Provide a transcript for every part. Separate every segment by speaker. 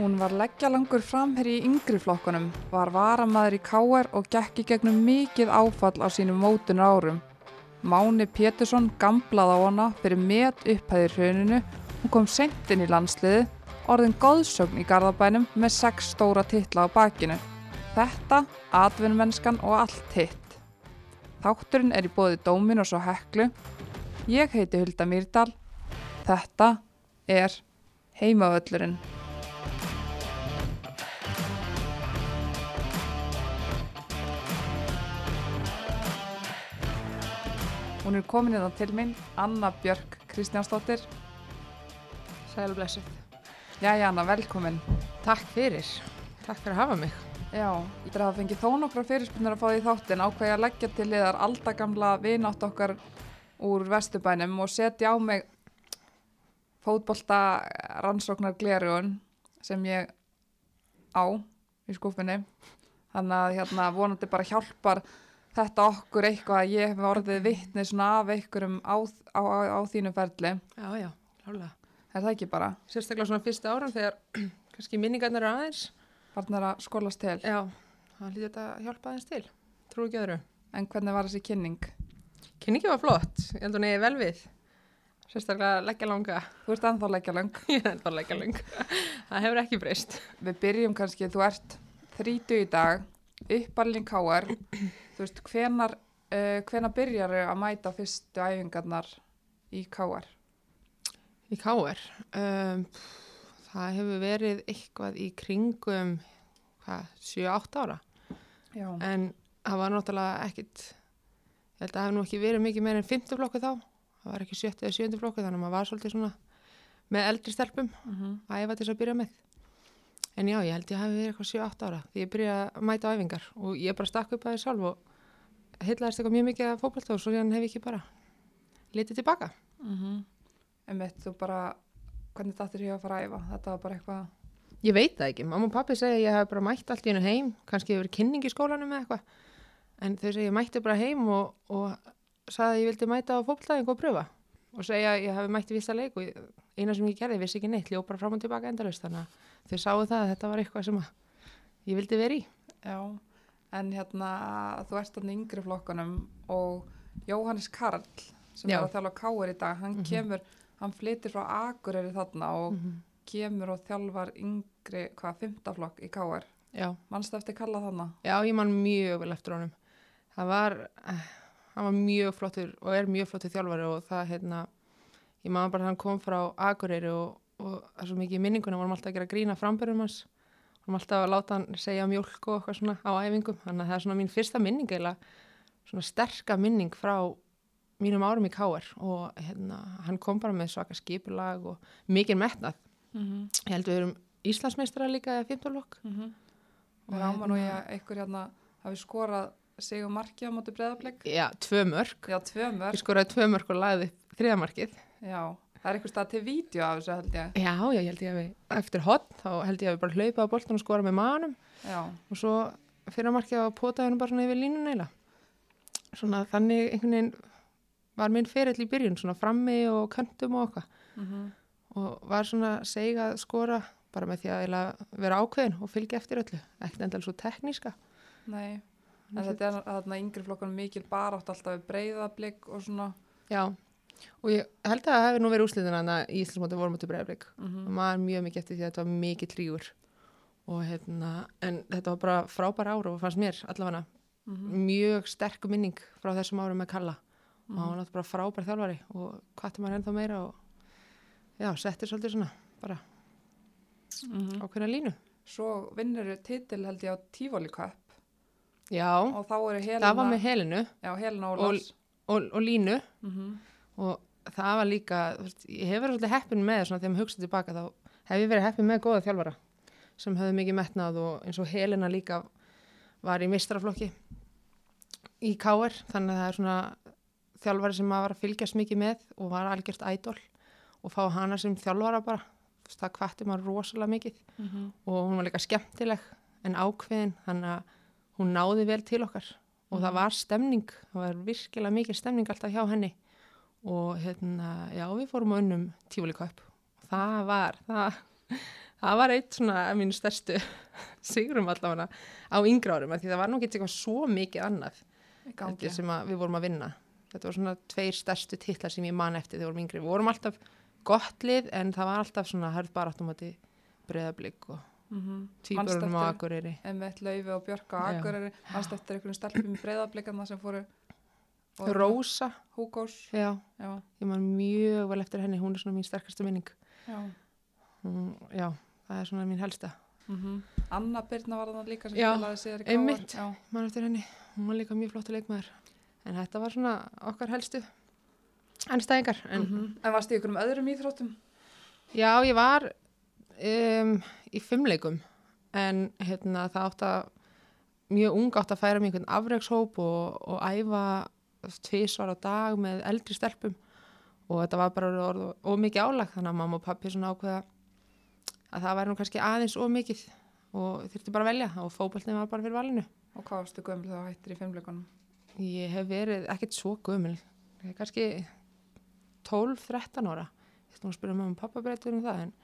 Speaker 1: Hún var leggjalangur framherri í yngri flokkunum, var varamaður í káer og gekk í gegnum mikið áfall á sínum mótunar árum. Máni Pétursson gamblað á hana fyrir met upphæðir hrauninu, hún kom sent inn í landsliði, orðin góðsögn í Garðabænum með sex stóra titla á bakinu. Þetta, atvinnmennskan og allt hitt. Þátturinn er í bóði Dóminos og Heklu. Ég heiti Hulda Mýrdal. Þetta er Heimavöllurinn. Hún er komin innan til mín, Anna Björk Kristjánsdóttir.
Speaker 2: Sælblessuð.
Speaker 1: Jæja Anna, velkomin.
Speaker 2: Takk fyrir. Takk fyrir að hafa mig.
Speaker 1: Já, ég er að fengi þó nokkra fyrirspunir að fá því þáttin ákveði að leggja til liðar aldagamla vinátt okkar úr Vesturbænum og setja á mig fótbolta rannsóknar glerugun sem ég á í skúfinni. Þannig að hérna vonandi bara hjálpar þetta okkur eitthvað að ég hef orðið vittni svona af einhverjum á, á, á, á þínu ferli.
Speaker 2: Já, já, hlálega.
Speaker 1: Er það ekki bara?
Speaker 2: Sérstaklega svona fyrsta áram þegar kannski minningarnir eru aðeins.
Speaker 1: Farnar að skólast til.
Speaker 2: Já, það lítið þetta að hjálpa aðeins til. Trú ekki öðru.
Speaker 1: En hvernig var þessi kynning?
Speaker 2: Kynningi var flott. Ég held að hún eigi vel við. Sérstaklega leggja langa.
Speaker 1: Þú ert ennþá leggja lang.
Speaker 2: Ég held að leggja lang. það hefur ekki breyst.
Speaker 1: Við byrjum kannski, þú ert 30 í dag, uppalinn káar. Þú veist, hvenar, uh, hvenar byrjar að mæta fyrstu æfingarnar í káar?
Speaker 2: Í K.R. Um, það hefur verið eitthvað í kringum, hvað, 7-8 ára.
Speaker 1: Já.
Speaker 2: En það var náttúrulega ekkit, ég held að það hef nú ekki verið mikið meir en 50 flokku þá. Það var ekki 70 eða 70 flokku þannig að maður var svolítið svona með eldri stelpum
Speaker 1: Mm -hmm.
Speaker 2: að æfa til þess að byrja með. En já, ég held ég hafi verið eitthvað 7-8 ára því ég byrjaði að mæta á æfingar og ég bara stakk upp að því sjálf og heitlaðist eitthvað mjög mikið að fókbalta og svo hérna hef ég ekki bara litið tilbaka.
Speaker 1: Mm -hmm. Emitt, þú bara, hvernig þetta hér að fara að æfa? Þetta var bara eitthvað,
Speaker 2: Ég veit það ekki. Mamma og pappi segja að ég hef bara mætt allt í hennu heim, kannski hefur verið kynning í skólanum eða eitthvað. En þau segja ég mætti bara heim og, og sagði að ég vildi mæta á fókbaltæðing og pröfa. Og segja að ég hef mætti vissa leik og eina sem ég gerði, vissi ekki neitt, ljóð bara fram og tilbaka endalust. Þannig að þau sáu það að þetta var eitthvað sem ég vildi vera í.
Speaker 1: já. En hérna, þú ert í yngri flokkunum og Jóhannes Karl, sem
Speaker 2: Já.
Speaker 1: er að þjálfa káar í dag, hann
Speaker 2: Mhm.
Speaker 1: kemur, hann flytir frá Akureyri þarna og
Speaker 2: -hmm.
Speaker 1: kemur og þjálfar yngri, hvað, fymtaflokk í káar.
Speaker 2: Já.
Speaker 1: Manstu eftir kalla þarna?
Speaker 2: Já, ég man mjög vel eftir honum. Það var, eh, hann var mjög flottur og er mjög flottur þjálfari og það, hérna, ég man bara hann kom frá Akureyri og, og það er svo mikið minningunum, vorum alltaf að gera grína frambörðum hans, vorum alltaf að láta hann segja mjólk og eitthvað svona á æfingum, þannig að það er svona mín fyrsta minning eiginlega, svona sterka minning frá mínum árum í Káar og hérna, hann kom bara með svaka skipulag og mikið metnað.
Speaker 1: Mm -hmm.
Speaker 2: Ég held við erum Íslandsmeistara líka eða 15 lokk.
Speaker 1: Og
Speaker 2: Og
Speaker 1: ráman og
Speaker 2: hérna-
Speaker 1: ég, einhver hérna, hafi skorað sig og marki á móti breðablik.
Speaker 2: Já, tvö mörg.
Speaker 1: Já, tvö mörg.
Speaker 2: Ég skoraði tvö mörg og lagði upp þriðamarkið.
Speaker 1: Já, það er einhver stað til vídeo af þessu held ég.
Speaker 2: Já, já, ég held ég að við, eftir hotn, þá held ég að við bara hlaupa á boltan og skora með manum
Speaker 1: Já,
Speaker 2: og svo fyrir markið á potaðinu bara svona yfir línun eila. Svona þannig einhvern veginn var minn ferill í byrjun, svona frammi og köntum og okkar.
Speaker 1: mm
Speaker 2: Og var svona seg að skora bara með því að vera ákveðin og fylgja eftir öllu. Ekkert endal svo tekníska.
Speaker 1: nei. En þetta er þarna yngri flokkunum mikil barátt alltaf við breðablik og svona.
Speaker 2: Já, og ég held að það hefur nú verið úrslitin að í Íslandsmóti vorum út í bregðarblik.
Speaker 1: Mm
Speaker 2: og maður mjög mikið eftir því að þetta var mikið trígur og hérna, en þetta var bara frábær ára og fannst mér allavega
Speaker 1: -hmm.
Speaker 2: mjög sterk minning frá þessum árum með Kalla og hann
Speaker 1: Mhm.
Speaker 2: var bara frábær þjálfari og hvað maður ennþá meira og já, settir svolítið svona bara
Speaker 1: Mhm.
Speaker 2: ákveðna línu.
Speaker 1: Svo vinnur titil held ég á Cup
Speaker 2: Já,
Speaker 1: og
Speaker 2: það var með Helinu
Speaker 1: já, Ólafs.
Speaker 2: og, og Línu
Speaker 1: Mm
Speaker 2: og það var líka, veist, ég hef verið svolítið heppin með svona þegar maður hugsaði tilbaka þá hef ég verið heppin með góða þjálfara sem höfðu mikið metnað og eins og Helena líka var í mistraflokki í KR þannig að það er svona þjálfari sem maður var að fylgjast mikið með og var algjört ædol og fá hana sem þjálfara bara það kvatti maður rosalega mikið
Speaker 1: -hmm.
Speaker 2: og hún var líka skemmtileg en ákveðin þannig að hún náði vel til okkar og það
Speaker 1: Mhm.
Speaker 2: var stemning, það var virkilega mikið stemning alltaf hjá henni og hérna, já við fórum á unnum tífúlíkaup og það var, það, það var eitt svona af mínu stærstu sigrum allavega á yngra árum því það var nú ekki eitthvað svo mikið annað
Speaker 1: gangi.
Speaker 2: sem að við vorum að vinna. Þetta var svona tveir stærstu titlar sem ég man eftir þegar við vorum yngri, við vorum alltaf gott lið en það var alltaf svona hörð bara áttumati breyðablík og
Speaker 1: Mm
Speaker 2: týpurunum á Akureyri.
Speaker 1: Emmett Laufi og Björk á
Speaker 2: Já.
Speaker 1: Akureyri? Mannst eftir einhverjum stelpum í breyðablikarna sem fóru
Speaker 2: Rósa,
Speaker 1: Húkós
Speaker 2: já,
Speaker 1: já,
Speaker 2: ég man mjög vel eftir henni hún er svona mín sterkasta minning.
Speaker 1: Já.
Speaker 2: hún, já, það er svona mín helsta.
Speaker 1: Mm Anna Birna var þannig líka sem
Speaker 2: Já,
Speaker 1: spilaði síðar í
Speaker 2: einmitt.
Speaker 1: KR. Já.
Speaker 2: man eftir henni, hún var líka mjög flottu leikmaður. En þetta var svona okkar helstu ennstæðingar en
Speaker 1: En, en varst í einhverjum öðrum íþróttum?
Speaker 2: Já, ég var um, í fimmleikum en hérna, það átt að mjög ung átt að færa mig einhvern afreikshóp og, og æfa tvísvar á dag með eldri stelpum og þetta var bara orð og mikið álag þannig að mamma og pappi svona ákveða að það væri nú kannski aðeins og mikið og þurfti bara að velja og fókbaltin var bara fyrir valinu.
Speaker 1: Og hvað varstu gömul þú hættir í fimmleikunum?
Speaker 2: Ég hef verið ekkert svo gömul, ég er kannski 12-13 ára. Ég ætlum að spyrja mamma og pappa breytur um það en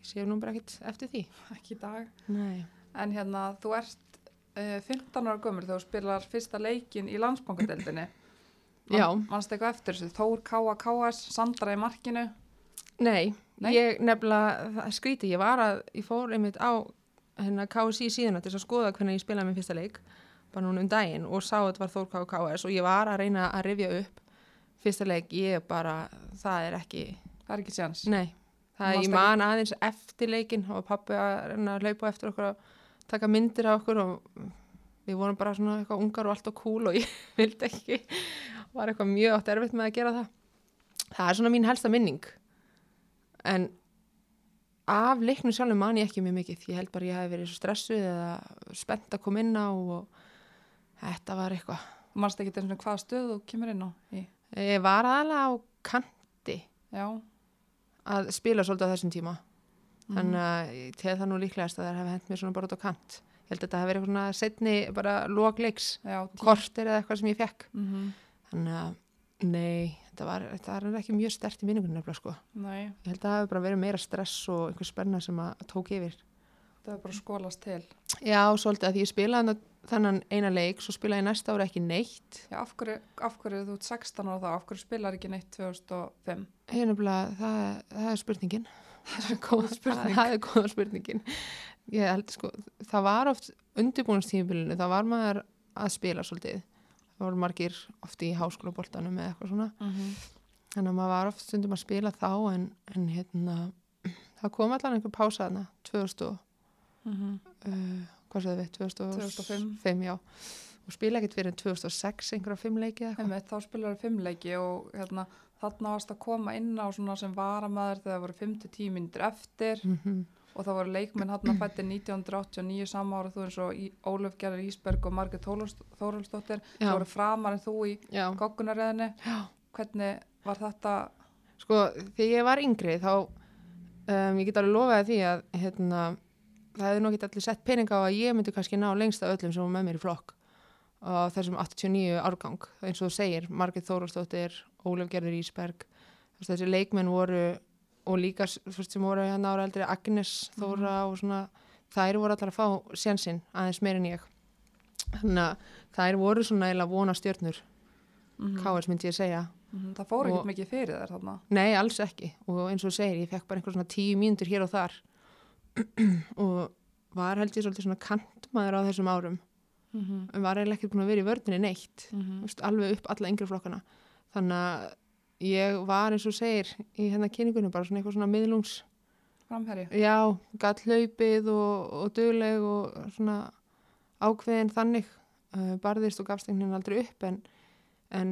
Speaker 2: ég sé nú bara ekkert eftir því.
Speaker 1: Ekki í dag.
Speaker 2: Nei.
Speaker 1: En hérna, þú ert uh, 15 ára gömul þú spilar fyrsta leikin í landsbankadeldinni. Mannst eitthvað eftir þessu? Þór K.A. K.S. Sandra í markinu.
Speaker 2: Nei,
Speaker 1: Nei?
Speaker 2: ég nefnilega, það skrítið, ég var að, ég fór einmitt á hérna KSI síðan til að skoða hvernig ég spilaði minn fyrsta leik, bara núna um daginn og sá að þetta var Þór K. KS og ég var að reyna að rifja upp fyrsta leik, ég bara, það er ekki,
Speaker 1: Það er ekki séns.
Speaker 2: nei, það er, ég man aðeins eftir leikin og pappi að reyna að hlaupa á eftir okkur og taka myndir af okkur og við vorum bara svona eitthvað ungar og allt og cool og ég vildi ekki, var eitthvað mjög átt erfitt með að gera það. Það er svona mín helsta minning en af leiknum sjálfum man ég ekki mjög mikið ég held bara ég hef verið svo stressuð eða spennt að koma inn á og þetta var eitthvað
Speaker 1: Mannst ekki eins og hvaða stöð þú kemur inn á? Í?
Speaker 2: ég var aðalega á kanti
Speaker 1: Já.
Speaker 2: að spila svolítið á þessum tíma
Speaker 1: Mhm.
Speaker 2: þannig að ég tel það nú líklegast að það hef hent mér svona bara út á kant ég held að þetta hef verið eitthvað svona setni bara
Speaker 1: tí-
Speaker 2: kortir eða eitthvað sem ég fekk
Speaker 1: Mhm.
Speaker 2: Þannig að nei, þetta var, þetta var ekki mjög stert í minningunum nefnilega sko
Speaker 1: Nei,
Speaker 2: ég held að það hef bara verið meira stress og einhver spenna sem að tók yfir
Speaker 1: það er bara skólast til.
Speaker 2: Já, svolítið að ég spilaði þennan eina leik, svo spilaði ég næsta ára ekki neitt.
Speaker 1: Já, af hverju, af hverju þú ert 16 ára þá, af hverju spilar ekki neitt 2005?
Speaker 2: Ég nefnilega, það, það er spurningin.
Speaker 1: Það er góð spurning.
Speaker 2: Það er góða spurningin. Ég held sko, það var oft undirbúinastíðubilinu, það var maður að spila svolítið. Það voru margir oft í háskólaboltanum eða eitthvað svona.
Speaker 1: Mm
Speaker 2: Þannig að maður var oft stundum að spila þá en, en hérna, það kom allan einhver pása þarna, 2000 og,
Speaker 1: -hmm.
Speaker 2: uh, hvað séu við,
Speaker 1: 2005.
Speaker 2: 2005, já. Og spila ekkert fyrir 2006, einhverja fimm leiki eða eitthvað.
Speaker 1: Þá spilar það fimmleiki og hérna, þarna varst að koma inn á svona sem varamæður þegar það voru 5-10 minnir eftir
Speaker 2: Mm
Speaker 1: og það voru leikmenn hann fættir 1989 sama ára þú eins og Ólöf Gerðar Ísberg og Margrét Þórólsdóttir
Speaker 2: Já.
Speaker 1: svo voru framar en þú í
Speaker 2: Já.
Speaker 1: hvernig var þetta
Speaker 2: Sko, þegar ég var yngri þá, um, ég get alveg lofaði því að hérna, það hefði nokkið allir sett pening á að ég myndi kannski ná lengst af öllum sem var með mér í flokk á þessum 89 árgang, eins og þú segir, Margrét Þórólsdóttir, Ólef Gerður Ísberg, þú þessi leikmenn voru og líka veist, sem voru hérna ára eldri Agnes Þóra og svona, þær voru allar að fá sjansinn aðeins meir en ég. Þannig að þær voru svona eiginlega vona stjörnur,
Speaker 1: mm
Speaker 2: KS myndi ég segja.
Speaker 1: það fór ekkert mikið fyrir þær þarna.
Speaker 2: Nei, alls ekki. Og eins og segir, ég fekk bara einhver svona tíu mínútur hér og þar. Og var held ég svolítið svona kantmaður á þessum árum.
Speaker 1: Mm -hmm.
Speaker 2: en var eiginlega ekki búin að vera í vörðinni neitt.
Speaker 1: Mm
Speaker 2: Vist, alveg upp alla yngri flokkana. Þannig að ég var eins og segir í hérna kynningunum bara svona eitthvað svona miðlungs.
Speaker 1: Framherri
Speaker 2: já, gatt hlaupið og, og dugleg og svona ákveðin þannig. Uh, barðist og gafst einhvern veginn aldrei upp en, en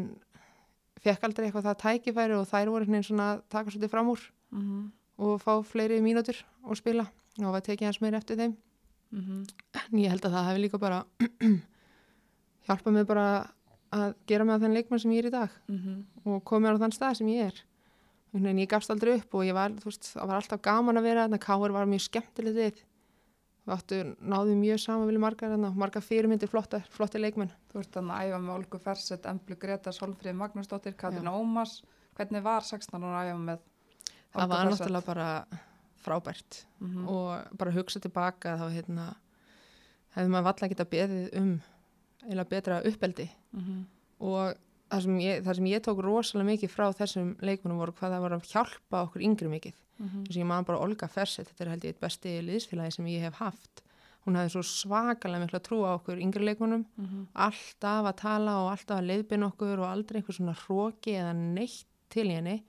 Speaker 2: fekk aldrei eitthvað það tækifæri og þær voru veginn svona að taka svolítið fram úr
Speaker 1: mm -hmm.
Speaker 2: og fá fleiri mínútur og spila. Og var tekið hans meir eftir þeim.
Speaker 1: Mm
Speaker 2: en ég held að það hefði líka bara hjálpað mig bara að gera mig að þenn leikmann sem ég er í dag.
Speaker 1: -hmm.
Speaker 2: og komið á þann stað sem ég er. En ég gafst aldrei upp og ég var, veist, það var alltaf gaman að vera þarna, Káur var mjög skemmtilegt við við áttu, náðum mjög saman vilja margar margar fyrirmyndir flotta, flotta leikmenn.
Speaker 1: Þú ert þannig að æfa með Olgu Fersett, Emblu Gretas, Solfríð Magnúsdóttir, Katrín Ómars. Hvernig var 16 ára að æfa með
Speaker 2: það
Speaker 1: Olgu
Speaker 2: var
Speaker 1: Ferseth?
Speaker 2: náttúrulega bara frábært.
Speaker 1: Mhm.
Speaker 2: og bara hugsa tilbaka þá hérna hefði maður valla geta beðið um eða betra uppeldi
Speaker 1: Mhm.
Speaker 2: og það sem, ég, það sem ég tók rosalega mikið frá þessum leikmunum voru hvað það var að hjálpa okkur yngri mikið
Speaker 1: Mhm.
Speaker 2: þess að ég man bara Olga Ferset, þetta er held ég eitt besti liðsfélagi sem ég hef haft hún hafði svo svakalega mikla trú á okkur yngri leikmunum,
Speaker 1: Mhm.
Speaker 2: alltaf að tala og alltaf að leiðbina okkur og aldrei einhver svona hróki eða neitt til henni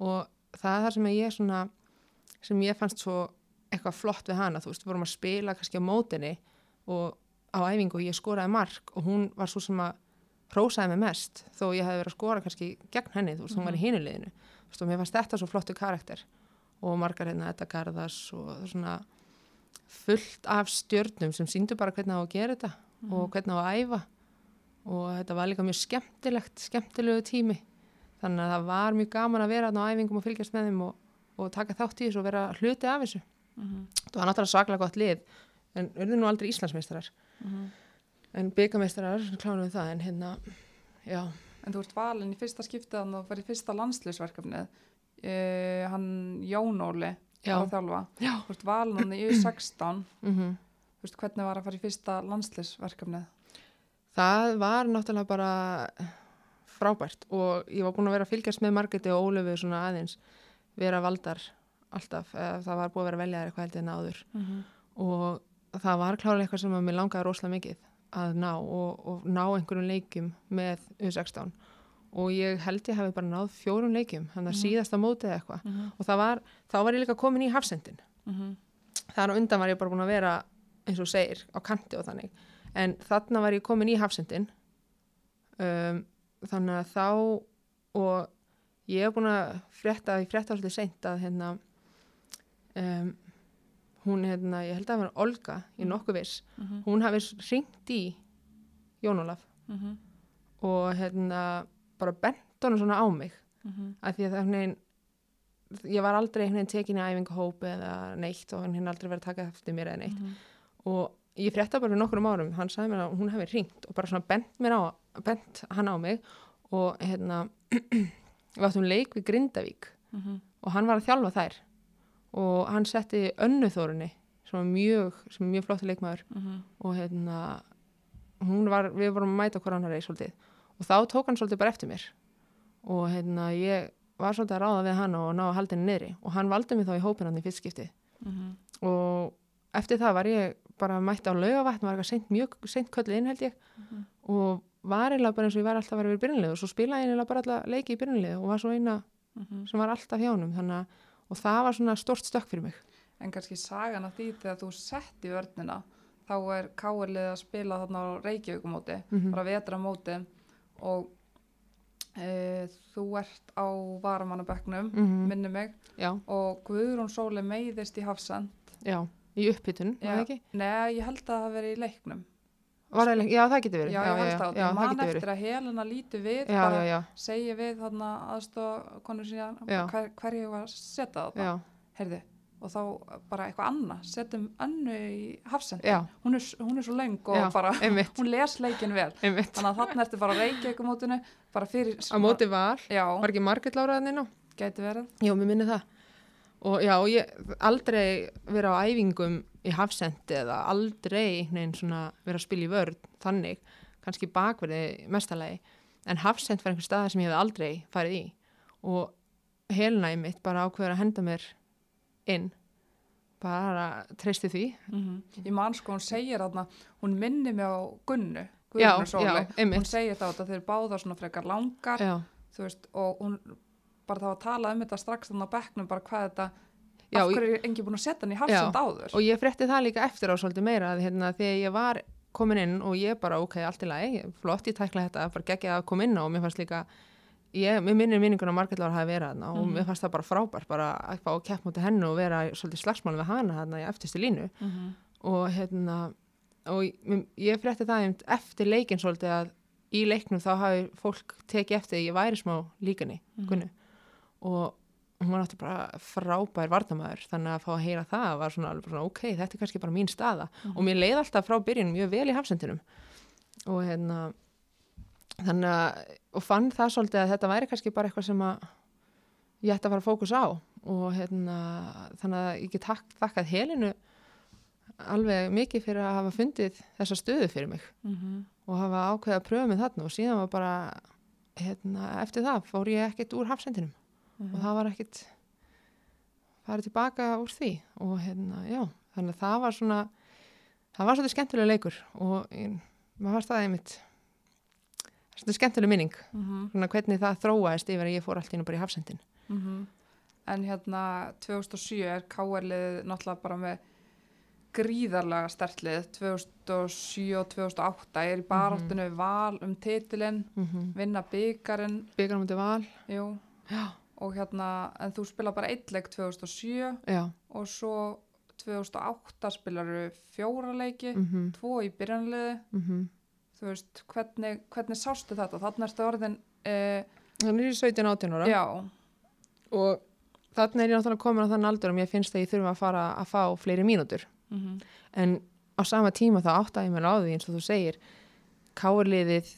Speaker 2: og það er það sem ég svona sem ég fannst svo eitthvað flott við hana, þú veist, við vorum að spila kannski á mótinni og á æfingu og ég skoraði mark og hún var svo sem að prósaði mig mest þó ég hefði verið að skora kannski gegn henni, þú veist, hún var í hinuleginu þú veist, og mér fannst þetta svo flottu karakter. Og margar hérna þetta garðas og svona fullt af stjörnum sem síndu bara hvernig það á að gera þetta og hvernig það á að æfa. Og þetta var líka mjög skemmtilegt skemmtilegu tími. Þannig að það var mjög gaman að vera á æfingum og fylgjast með þeim og, og taka þátt í þessu og vera hluti af þessu.
Speaker 1: Mhm.
Speaker 2: það var náttúrulega svaklega gott lið en urðu nú aldrei Íslandsmeistarar.
Speaker 1: Mhm.
Speaker 2: En byggameistarar, klárum við það en hérna, já
Speaker 1: En þú ert valin í fyrsta skiptið þannig að þú fyrir fyrsta landsliðsverkefnið. Uh, hann Jón Óli að þjálfa.
Speaker 2: Já.
Speaker 1: Þú ert valin hann í U16.
Speaker 2: mm
Speaker 1: Þú veist, hvernig var að fara í fyrsta landsliðsverkefnið?
Speaker 2: það var náttúrulega bara frábært og ég var búin að vera að fylgjast með Margreti og Ólöfu svona aðeins vera valdar alltaf, það var búið að vera veljaðar eitthvað heldur en áður
Speaker 1: Mm -hmm.
Speaker 2: og það var klárlega eitthvað sem að mér langaði rosalega mikið að ná og, og ná einhverjum leikjum með U16 og ég held ég hefði bara náð fjórum leikjum þannig að
Speaker 1: Mhm.
Speaker 2: síðasta mótið eitthvað.
Speaker 1: Mm -hmm.
Speaker 2: og var, þá var ég líka komin í hafsendin. Þar á undan var ég bara búin að vera eins og segir á kanti og þannig. En þarna var ég komin í hafsendin. Um, þannig að þá og ég hef búin að frétta, ég frétta svolítið seint að hérna um, hún hérna, ég held að það var Olga, ég er nokkuð viss
Speaker 1: Mhm.
Speaker 2: hún hafi ringt í Jón Ólaf
Speaker 1: Mhm.
Speaker 2: og hérna bara bent honum svona á mig
Speaker 1: Mhm.
Speaker 2: að því að það er ég var aldrei veginn tekin í æfingahóp eða neitt og hinn aldrei verið að taka eftir mér eða neitt
Speaker 1: Mhm.
Speaker 2: og ég frétta bara fyrir nokkrum árum hann sagði mér að hún hefði ringt og bara svona bent mér á bent hann á mig og hérna við áttum leik við Grindavík
Speaker 1: Mhm.
Speaker 2: og hann var að þjálfa þær og hann setti önnuþórunni sem var mjög, sem er mjög flottur leikmaður.
Speaker 1: Mhm.
Speaker 2: og hérna hún var, við vorum að mæta hver annar reis svolítið. Og þá tók hann svolítið bara eftir mér. Og hérna ég var svolítið að ráða við hann og ná að halda henni niðri. Og hann valdi mig þá í hópin hann í fyrst skipti
Speaker 1: Mhm.
Speaker 2: og eftir það var ég bara mætt á laugavatn, var eitthvað seint, mjög seint kölluð inn held ég.
Speaker 1: Mhm.
Speaker 2: og var eiginlega bara eins og ég var alltaf að vera við byrjunlið og svo spilaði ég eiginlega bara alla leiki í byrjunlið og var svo eina sem var alltaf hjá honum. Þannig að og það var svona stort stökk fyrir mig
Speaker 1: En kannski sagan af því þegar þú sett í vörnina þá er káirlið að spila þarna á Reykjavíkumóti,
Speaker 2: Mhm.
Speaker 1: bara vetramóti og e, þú ert á varamannabeknum,
Speaker 2: mm
Speaker 1: minni mig,
Speaker 2: já,
Speaker 1: og Guðrún Sóli meiðist í Hafsend.
Speaker 2: já, í upphittun?
Speaker 1: Nei, ég held að það verið í leiknum.
Speaker 2: Var það, ekki- já, það getur verið
Speaker 1: Já, ég
Speaker 2: já,
Speaker 1: að
Speaker 2: já,
Speaker 1: það. Man
Speaker 2: getur verið.
Speaker 1: eftir að Helena líti við,
Speaker 2: já,
Speaker 1: bara
Speaker 2: já, já,
Speaker 1: segi við þarna aðstofa konur síðan
Speaker 2: Já.
Speaker 1: hver, hverju var að setja þetta.
Speaker 2: já,
Speaker 1: Heyrðu, og þá bara eitthvað annað, setjum önnu í Hafsend.
Speaker 2: já,
Speaker 1: Hún er, hún er svo löng og
Speaker 2: já,
Speaker 1: bara, hún les leikin vel.
Speaker 2: einmitt
Speaker 1: Þannig að þarna ertu bara að reykja ykkur mótinu, bara fyrir...
Speaker 2: á móti var,
Speaker 1: Já,
Speaker 2: var ekki Margrét Láraðan inn á?
Speaker 1: gæti verið.
Speaker 2: Já, mér minni það og já, ég aldrei vera á æfingum í hafsendi eða aldrei neinn svona vera að spila í vörn þannig, kannski bakverði mestalagi, en hafsend var einhver staða sem ég hef aldrei farið í. Og helna í mitt bara ákveður að henda mér inn. Bara treysti því.
Speaker 1: Mm Ég man sko, hún segir þarna, hún minni mig á Gunnu,
Speaker 2: já, já,
Speaker 1: Hún segir þá að þeir eru báðar svona frekar langar, veist, og hún bara þá að tala um þetta strax þannig á bekknum, bara hvað þetta,
Speaker 2: Já,
Speaker 1: af hverju er enginn búin að setja hann í Hafsend áður.
Speaker 2: og ég frétti það líka eftir á svolítið meira að hérna, þegar ég var komin inn og ég bara ok, allt í lagi, flott ég tækla þetta bara geggja að koma inn á og mér fannst líka ég, minnir minningun að Margrét Lára hafi verið þarna og
Speaker 1: Mhm.
Speaker 2: mér fannst það bara frábært bara að að kepp mútið hennu og vera svolítið slagsmálum við hana þarna í eftirstu línu
Speaker 1: Mm -hmm.
Speaker 2: og hérna og ég, ég frétti það eftir leikin svolítið að í leiknum þá hafi fólk tekið eftir því ég væri smá líkani
Speaker 1: Mhm.
Speaker 2: Gunnu og hún var náttúrulega bara frábær vardamæður þannig að fá að heyra það var svona, svona ok, þetta er kannski bara mín staða.
Speaker 1: Mhm.
Speaker 2: og mér leið alltaf frá byrjun mjög vel í hafsendinum. Og hérna þannig að og fann það svolítið að þetta væri kannski bara eitthvað sem að ég ætti að fara að fókus á. Og hérna, þannig að ég get takk, þakkað helinu alveg mikið fyrir að hafa fundið þessa stöðu fyrir mig.
Speaker 1: Mm -hmm.
Speaker 2: og hafa ákveðið að pröfa mig þarna og síðan var bara hérna, eftir það fór ég ekkert úr hafsendinum
Speaker 1: Mhm.
Speaker 2: og það var ekkert farið tilbaka úr því. Og hérna, já, þannig að það var svona það var svolítið skemmtilega leikur. Og ég, maður varst það einmitt svolítið skemmtilega minning.
Speaker 1: Mhm.
Speaker 2: svona hvernig það þróaðist yfir að ég fór allt í nú bara í hafsendin
Speaker 1: Mhm. En hérna 2007 er KR-lið náttúrulega bara með gríðarlega stertlið 2007 og 2008 er í baráttunni mm val um titilinn,
Speaker 2: mm -hmm.
Speaker 1: vinna byggarinn
Speaker 2: byggar á mútið val.
Speaker 1: Jú,
Speaker 2: já,
Speaker 1: og hérna en þú spila bara eitt leik 2007
Speaker 2: já,
Speaker 1: og svo 2008 spilar þú fjóra leiki
Speaker 2: mm -hmm.
Speaker 1: tvo í byrjanliði þú veist, hvernig, hvernig sástu þetta? Þannig erstu orðin eh,
Speaker 2: þannig er ég 17-18 ára.
Speaker 1: Já,
Speaker 2: og þannig er ég náttúrulega komin á þann aldur og mér finnst að ég þurfa að fara að fá fleiri mínútur.
Speaker 1: Mm
Speaker 2: en á sama tíma þá áttaði mér á því eins og þú segir káurliðið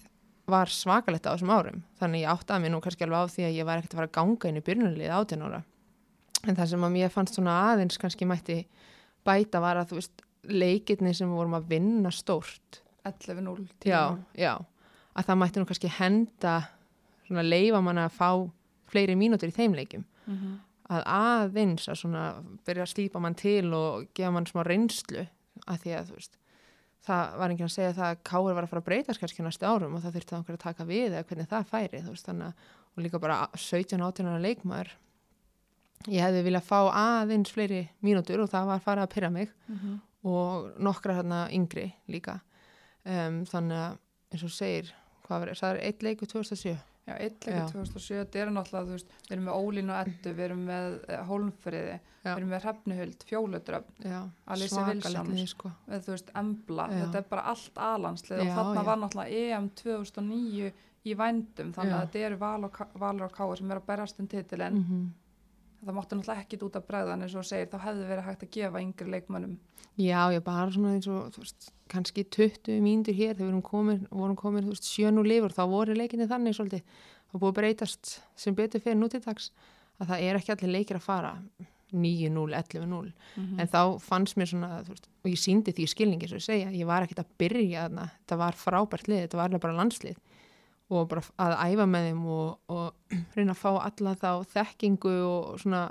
Speaker 2: var svakalegt á þessum árum. Þannig ég áttaði mér nú kannski alveg á því að ég var ekkert að fara að ganga inn í byrjunarlið átján ára. En það sem að mér fannst svona aðeins kannski mætti bæta var að þú veist leikirni sem við vorum að vinna stórt.
Speaker 1: 11-0
Speaker 2: já,
Speaker 1: 10-0.
Speaker 2: já, að það mætti nú kannski henda svona leifa manna að fá fleiri mínútur í þeim leikum
Speaker 1: Mhm.
Speaker 2: að aðeins að svona byrja að slípa mann til og gefa mann smá reynslu að því að þú veist það var enginn að segja það að Káur var að fara að breytast kannski næstu árum og það þurfti einhver að taka við eða hvernig það færi veist þannig að og líka bara 17-18 ára leikmaður. Ég hefði viljað fá aðeins fleiri mínútur og það var farið að pyrra mig
Speaker 1: Mhm.
Speaker 2: og nokkra hérna yngri líka. Um, þannig að eins og segir hvað var, það er eitt leiku 2007
Speaker 1: Já, leikur 2007, þetta er náttúrulega, þú veist, við erum með Ólín og Eddu, við erum með uh, Hólmfriði, við erum með Hrefnuhuld, Fjóludröf,
Speaker 2: já,
Speaker 1: Alice
Speaker 2: lið, sko.
Speaker 1: þú veist, Embla,
Speaker 2: Já.
Speaker 1: þetta er bara allt aðlandslið og
Speaker 2: Já,
Speaker 1: þarna
Speaker 2: já.
Speaker 1: var náttúrulega EM 2009 í vændum, þannig að þetta eru og, valur og káir sem eru að berast um titilin,
Speaker 2: Mm -hmm.
Speaker 1: Það mátti náttúrulega ekkit út að bregða, en eins og segir, þá hefði verið hægt að gefa yngri leikmönnum.
Speaker 2: Já, ég bara svona eins og, veist, kannski 20 mínútur hér þegar við vorum komin, veist, sjönu lífur, þá voru leikinni þannig svolítið, þá búið breytast sem betur fyrir nútíðdags, að það er ekki allir leikir að fara 9-0, 11-0,
Speaker 1: Mm
Speaker 2: en þá fannst mér svona, veist, og ég síndi því skilningi svo ég segja, ég var ekkert að byrja þarna, þetta var frábært lið, þetta var alveg bara landslið og bara að æfa með þeim og, og reyna að fá alla þá þekkingu og svona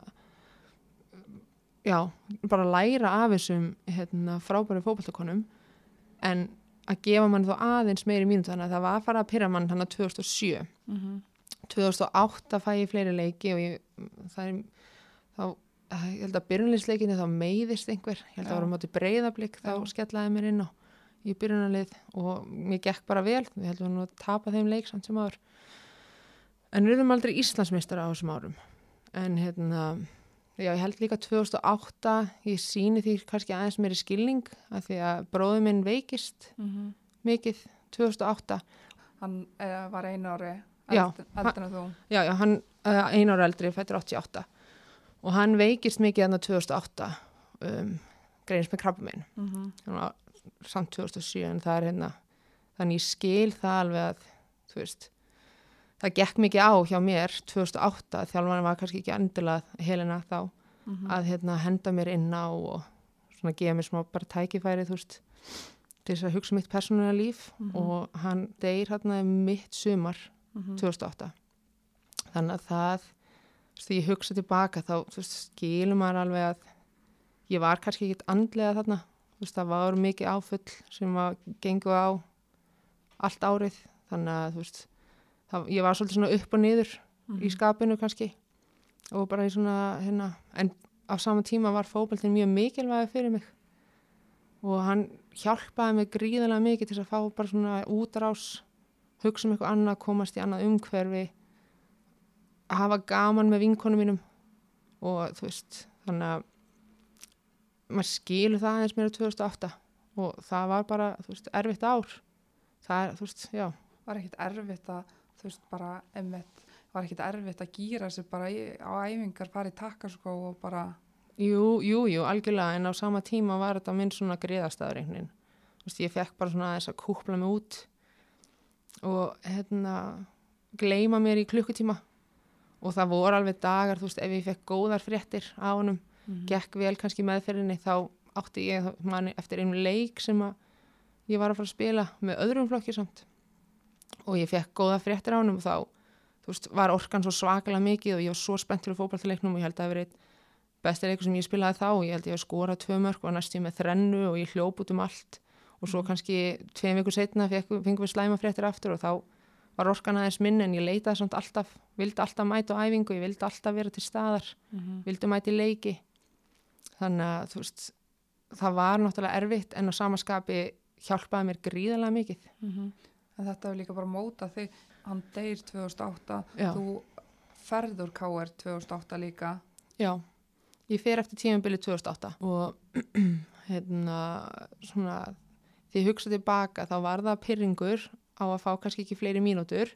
Speaker 2: já, bara læra af þessum hérna, frábæri fótballtakonum en að gefa mann þá aðeins meiri mínútu þannig að það var að fara að pyrra mann þannig að 2007
Speaker 1: -hmm.
Speaker 2: 2008 fæ ég fleiri leiki og ég, það er þá, ég held að byrjunliðsleikinni þá meiðist einhver, ég held að það var á móti breyðablík þá skellaði mér inn á í byrjunarlið og mér gekk bara vel. Við heldum að tapa þeim leik samt sem áður. En við erum aldrei Íslandsmeistara á þessum árum. En hérna já, ég held líka 2008 ég síni því kannski aðeins meiri skilning af því að bróður minn veikist
Speaker 1: Mhm.
Speaker 2: mikið 2008
Speaker 1: Hann uh, var einu ári eldur en þú.
Speaker 2: já, já, hann uh, einu ára eldri, fættur 88 og hann veikist mikið enna 2008 um, greinist með krabba minn
Speaker 1: Mm
Speaker 2: samt 2007 en það er hérna þannig ég skil það alveg að þú veist það gekk mikið á hjá mér 2008 þjálfarni var kannski ekki endilega helina þá
Speaker 1: -hmm.
Speaker 2: að hérna, henda mér inn á og svona gefa mér smá bara tækifæri þú veist til þess að hugsa mitt persónulega líf
Speaker 1: Mhm.
Speaker 2: og hann deyr hérna mitt sumar
Speaker 1: Mhm.
Speaker 2: 2008 þannig að það þegar ég hugsa tilbaka þá veist, skilur maður alveg að ég var kannski ekkit andlega þarna það var mikið áfull sem að gengu á allt árið þannig að veist það, ég var svolítið upp og niður
Speaker 1: Mhm.
Speaker 2: í skapinu kannski og bara í svona hérna, en á sama tíma var fókbaltin mjög mikilvæg fyrir mig og hann hjálpaði mig gríðarlega mikið til að fá bara svona útrás hugsa um eitthvað annað, komast í annað umhverfi að hafa gaman með vinkonum mínum og þú veist, þannig að maður skilur það aðeins mér á 2008 og það var bara, þú veist, erfitt ár. Það er, þú veist, já.
Speaker 1: Var ekkit erfitt að, þú veist, bara, emmitt, var ekkit erfitt að gýra sig bara í, á æfingar, fara í takkaskó og bara,
Speaker 2: Jú, jú, jú, algjörlega, en á sama tíma var þetta minn svona greiðastæður einhvern veginn. Þú veist, ég fekk bara svona þess að kúpla mig út og hérna gleyma mér í klukkutíma. Og það voru alveg dagar, þú veist, ef ég fekk góðar fréttir á honum,
Speaker 1: Mhm.
Speaker 2: gekk vel kannski meðferðinni, þá átti ég manni eftir einu leik sem að ég var að fara að spila með öðrum flokki samt og ég fekk góða fréttir á honum og þá, veist, var orkan svo svakalega mikið og ég var svo spennt fyrir fótballtaleiknum og ég held að það verið besti leikur sem ég spilaði þá, ég held að ég hef skorað tvö mörg og næstu með þrennu og ég hljóp út um allt og svo kannski tveim vikur setna fengum við slæma fréttir aftur og þá var orkan aðeins minn en ég leitaði samt alltaf, vildi alltaf mæta á æfingu, ég vildi alltaf vera til staðar,
Speaker 1: Mhm.
Speaker 2: vildi mæta í leiki. Þannig að þú veist, það var náttúrulega erfitt en á samaskapi hjálpaði mér gríðarlega mikið.
Speaker 1: Mhm. En þetta hefur líka bara mótað þig, hann deyr 2008,
Speaker 2: Já.
Speaker 1: þú ferður KR 2008 líka.
Speaker 2: Já, ég fer eftir tímabili 2008 og hérna svona, því ég hugsa tilbaka þá var það pyrringur á að fá kannski ekki fleiri mínútur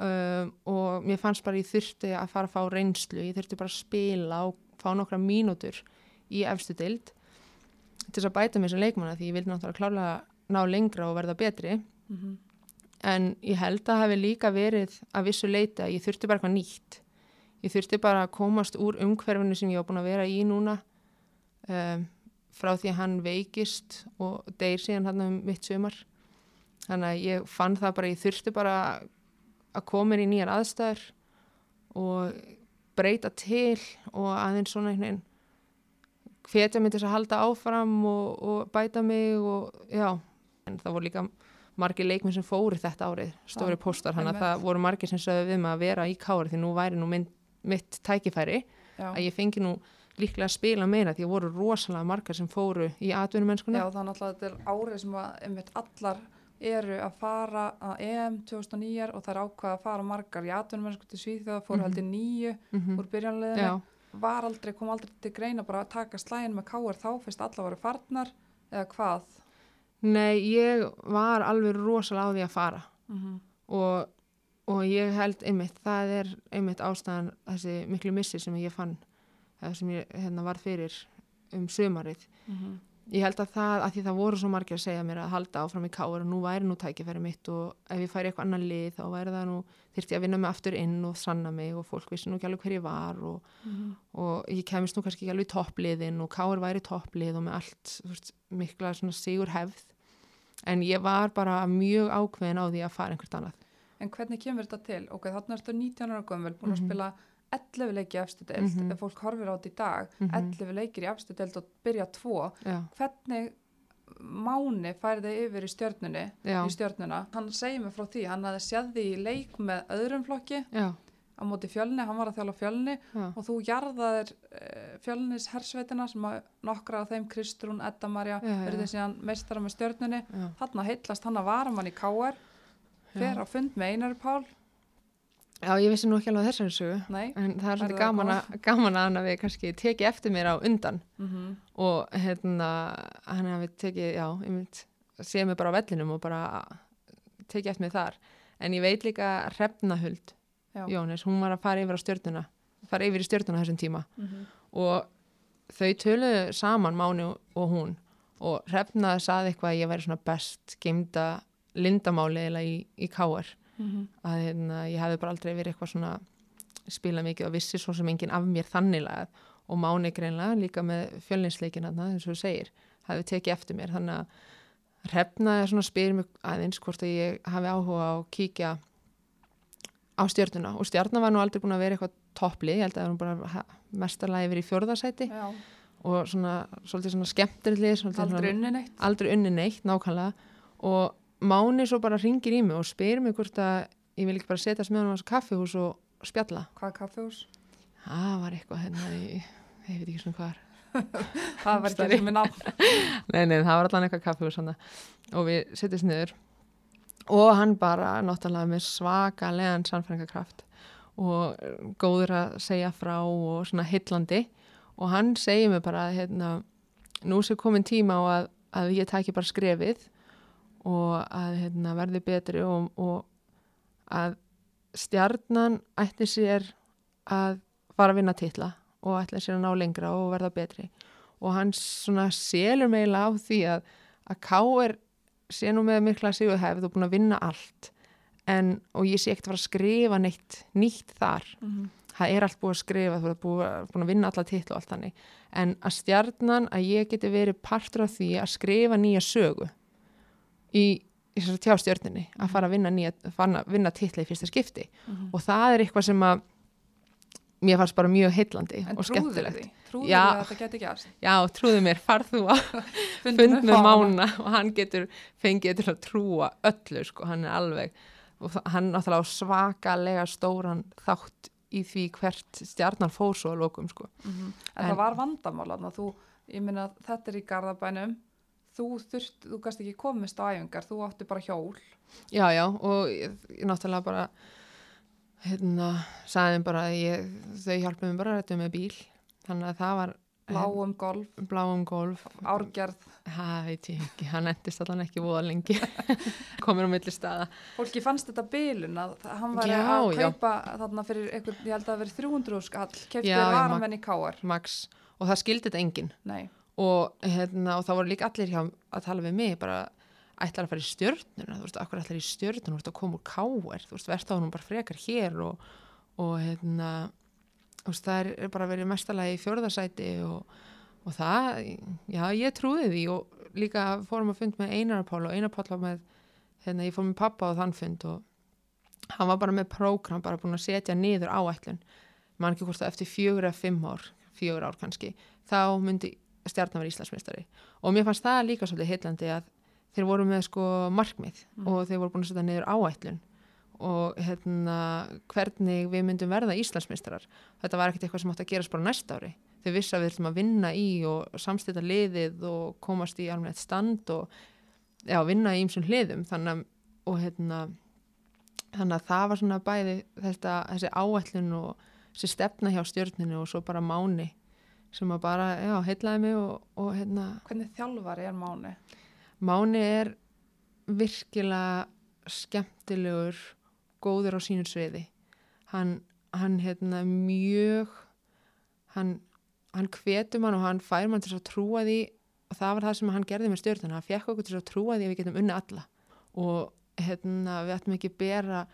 Speaker 2: um, og mér fannst bara ég þurfti að fara að fá reynslu, ég þurfti bara að spila og fá nokkra mínútur í efstu dild til þess að bæta mér sem leikmanna því ég vildi náttúrulega klárlega ná lengra og verða betri.
Speaker 1: Mm
Speaker 2: en ég held að hafi líka verið að vissu leita, ég þurfti bara eitthvað nýtt. Ég þurfti bara að komast úr umhverfinu sem ég var búin að vera í núna um, frá því að hann veikist og deyr síðan hann um mitt sumar. Þannig að ég fann það bara, ég þurfti bara að koma mér í nýjar aðstæður og breyta til og aðeins svona einhvern veginn hvetja mig til að halda áfram og, og bæta mig og já, en það voru líka margir leikminn sem fóru þetta árið, stóri
Speaker 1: Já,
Speaker 2: póstar, hann að það voru margir sem sögðu við mig að vera í kári því nú væri nú minn, mitt tækifæri
Speaker 1: Já.
Speaker 2: að ég fengi nú líklega að spila meira því að voru rosalega margar sem fóru í atvinnumennskuna.
Speaker 1: Já, þannig að þetta er árið sem að allar eru að fara að EM 2009 og það er ákvað að fara margar í atvinnumennskut til Svíþjóða, fóru
Speaker 2: Mhm.
Speaker 1: heldur nýju
Speaker 2: Mm
Speaker 1: úr byrjanleginu,
Speaker 2: Já,
Speaker 1: var aldrei, kom aldrei til greina bara að taka slægin með káar þá fyrst allar voru farnar eða hvað
Speaker 2: nei, ég var alveg rosalega á því að fara
Speaker 1: mm -hmm.
Speaker 2: og, og ég held einmitt, það er einmitt ástæðan þessi miklu missi sem ég fann sem ég hérna var fyrir um sömarið. Ég held að það, að því það voru svo margir að segja mér að halda áfram í káur og nú væri nú tækifæri mitt og ef ég færi eitthvað annan lið þá væri það nú, þyrfti ég að vinna mig aftur inn og sanna mig og fólk vissi nú ekki alveg hver ég var og, og ég kemist nú kannski ekki alveg í toppliðin og káur væri topplið og með allt veist, mikla sigur hefð en ég var bara mjög ákveðin á því að fara einhvert annað.
Speaker 1: En hvernig kemur þetta til? Ok, þarna ertu 19 ára gömul, búin að
Speaker 2: Mhm.
Speaker 1: spila 11 leiki í efstu deild,
Speaker 2: Mhm.
Speaker 1: ef fólk horfir á þetta í dag,
Speaker 2: Mhm.
Speaker 1: 11 leikir í efstu deild og byrja tvo,
Speaker 2: Já,
Speaker 1: hvernig máni færði yfir í stjörnunni,
Speaker 2: já,
Speaker 1: í stjörnuna? Hann segir mig frá því, hann hafði séð því í leik með öðrum flokki
Speaker 2: já,
Speaker 1: á móti fjölni, hann var að þjála fjölni og þú jarðaðir uh, fjölnis hersveitina sem að nokkra af þeim, Kristrún, Edda Marja, verði síðan meistara með stjörnunni.
Speaker 2: já.
Speaker 1: Þarna heitlast hann að varamann í KR, fer á fund með Einari Pál,
Speaker 2: Já, ég vissi nú ekki alveg þessari sögu
Speaker 1: nei,
Speaker 2: en það er svolítið gaman, gaman að hann hafi kannski tekið eftir mér á undan
Speaker 1: mhm.
Speaker 2: og hérna hann hafi tekið, já, ég mynd séð mig bara á vellinum og bara tekið eftir mér þar en ég veit líka Hrefnahuld. Jónis, hún var að fara yfir á stjörnuna fara yfir í stjörnuna þessum tíma
Speaker 1: Mhm.
Speaker 2: og þau töluðu saman Máni og- og hún og Hrefna saði eitthvað að ég væri svona best geimda lindamáli eða í, í káar
Speaker 1: Mhm.
Speaker 2: að hérna, ég hefði bara aldrei verið eitthvað svona spila mikið og vissi svo sem enginn af mér þanniglega og Máni greinlega líka með fjölninsleikin þarna eins og þú segir, hefði tekið eftir mér. Þannig að hrefna er svona spyrir mig aðeins hvort að ég hafi áhuga á að kíkja á stjörnuna. Og stjörna var nú aldrei búin að vera eitthvað topplið, ég held að það var bara mestarlega yfir í fjórðarsæti
Speaker 1: Já,
Speaker 2: og svona, svolítið svona skemmtirilið svolítið
Speaker 1: aldrei unni neitt.
Speaker 2: aldrei unni neitt nákvæmlega. Og Máni svo bara ringir í mig og spyr mig hvort að ég vil ekki bara setjast með hann á kaffihús og spjalla.
Speaker 1: Hvað kaffehús?
Speaker 2: Það var eitthvað hérna í, ég veit ekki svona hvað er.
Speaker 1: Það var ekki og minn nafn.
Speaker 2: Nei, nei, það var allan eitthvað kaffihús hann og við setjast niður og hann bara náttúrulega með svakalegan sannfæringarkraft og eh, góður að segja frá og svona hillandi og hann segir mig bara að hérna, nú sé komin tíma á að, að ég tæki bara skrefið og að hérna, verði betri og, og að stjarnan ætti sér að fara að vinna titla og ætla sér að ná lengra og verða betri. Og hann svona selur meila á því að að K er sé nú með mikla sigur hefð og búin að vinna allt en, og ég sé ekkert að fara að skrifa neitt nýtt þar.
Speaker 1: Mhm.
Speaker 2: það er allt búið að skrifa, þú ert búið, búið að vinna alla titla og allt þannig, en að stjarnan að ég geti verið partur af því að skrifa nýja sögu í, í tjástjörninni að fara að vinna, nýja, fara að vinna titla í fyrsta skipti
Speaker 1: Mhm.
Speaker 2: og það er eitthvað sem að mér fannst bara mjög heillandi
Speaker 1: En
Speaker 2: og skemmtilegt
Speaker 1: því? Trúður
Speaker 2: Já.
Speaker 1: að þetta geti gerst?
Speaker 2: Já, trúðu mér, farð þú að fund með. Mána og hann getur fengið til að trúa öllu sko, hann er alveg og hann náttúrulega svakalega stóran þátt í því hvert stjarnan fór svo að lokum sko.
Speaker 1: Mhm. En,
Speaker 2: En-
Speaker 1: það var vandamál þarna, þú, ég minna þetta er í Garðabænum, þú þurft, þú gast ekki komist á æfingar, þú átti bara hjól.
Speaker 2: Já, já, og ég, ég náttúrulega bara hérna, sagði þeim bara að ég, þau hjálpuðu mér bara að rættu með bíl. Þannig að það var
Speaker 1: Bláum golf,
Speaker 2: bláum golf.
Speaker 1: Árgerð,
Speaker 2: það veit ég ekki, hann endist allan ekki voða lengi. Komur á milli staða.
Speaker 1: Fólki fannst þetta bilun að hann var
Speaker 2: Já,
Speaker 1: að
Speaker 2: já.
Speaker 1: kaupa þarna fyrir einhver, ég held að það verið 300 skall, kefti
Speaker 2: Já, já,
Speaker 1: í káar.
Speaker 2: max. Og það skildi þetta enginn.
Speaker 1: Nei,
Speaker 2: og, hérna, og það voru líka allir hjá að tala við mig bara ætlar að fara í stjörnuna, þú veist, akkur ætlar í stjörnuna? Þú veist, að koma úr káir, þú veist, verðt á hún bara frekar hér og, og hérna, þú veist, það er, bara verið mestalagi í fjörðarsæti og, og það, já, ég trúði því og líka fórum að fund með Einar Pál og Einar Pál var með, hérna, ég fór með pappa á þann fund og hann var bara með prógram, bara búin að setja niður áætlun, mann ekki hvort það eftir fjögur eða fimm ár, fjögur ár kannski, þá myndi stjarnan vera Íslandsmeistari. Og mér fannst það líka svolítið heillandi að þeir voru með sko markmið
Speaker 1: Mm.
Speaker 2: og þeir voru búin að setja niður áætlun. Og hérna hvernig við myndum verða Íslandsmeistarar. Þetta var ekkert eitthvað sem átt að gerast bara næsta ári. Þau vissi að við þurfum að vinna í og samstita liðið og komast í alveg stand og já, vinna í ýmsum hliðum. Þannig að, og hérna þannig að það var svona bæði þetta, þessi áætlun og þessi stefna hjá stjörninu og svo bara máni sem að bara, já, heillaði mig og, og hérna,
Speaker 1: hvernig þjálfari er Máni?
Speaker 2: Máni er virkilega skemmtilegur, góður á sínu sviði. Hann, hann hérna, mjög, hann, hann hvetur mann og hann fær mann til að trúa því og það var það sem hann gerði með stjórnuna. Hann fekk okkur til að trúa því að við getum unni alla og hérna, við ættum ekki bera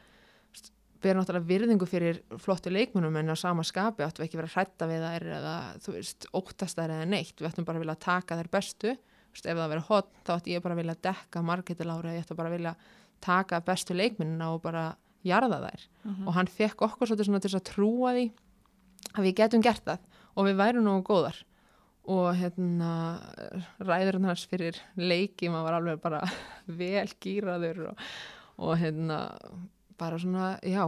Speaker 2: bera náttúrulega virðingu fyrir flottu leikmunum en á sama skapi áttum við ekki vera hrætta við þær eða þú veist, óttast þær eða neitt. Við ættum bara að vilja taka þær bestu. Veist, ef það verið hot þá ætti ég bara að vilja dekka margetilári, ég ætti bara að vilja taka bestu leikmunina og bara jarða þær.
Speaker 1: Mhm.
Speaker 2: og hann fekk okkur svolítið svona til að trúa því að við getum gert það og við værum nógu góðar. Og hérna ræðurinn hans fyrir leiki maður var alveg bara vel gýraður og, og hérna bara svona, já,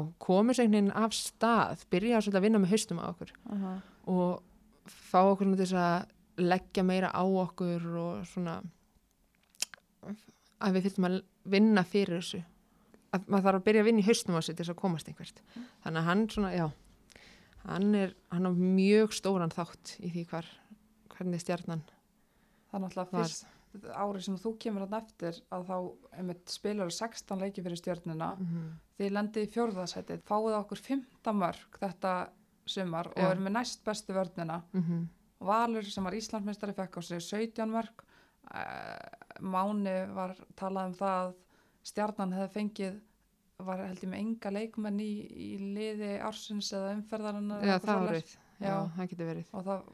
Speaker 2: veginn af stað, byrja að vinna með haustum á okkur.
Speaker 1: Uh
Speaker 2: og fá okkur til þess að leggja meira á okkur og svona að við þurfum að vinna fyrir þessu. Að maður þarf að byrja að vinna í haustum á sig til þess að komast einhvert. Þannig að hann svona, já hann er, hann á mjög stóran þátt í því hvar, hvernig stjarnan
Speaker 1: er náttúrulega
Speaker 2: var.
Speaker 1: fyrst árið sem þú kemur hann eftir að þá einmitt spilar 16 leiki fyrir stjörnuna.
Speaker 2: mm
Speaker 1: Þið lendið í fjórðasætið, fáið okkur 15 mörg þetta sumar og
Speaker 2: Já.
Speaker 1: eru með næst bestu vörnina.
Speaker 2: -hmm.
Speaker 1: Valur sem var Íslandsmeistari fekk á sig 17 mörg. Máni var talað um það að stjarnan hefði fengið var held ég með enga leikmenn í, í liði ársins eða umferðarinnar
Speaker 2: já, það var rauð já, það getur verið
Speaker 1: og það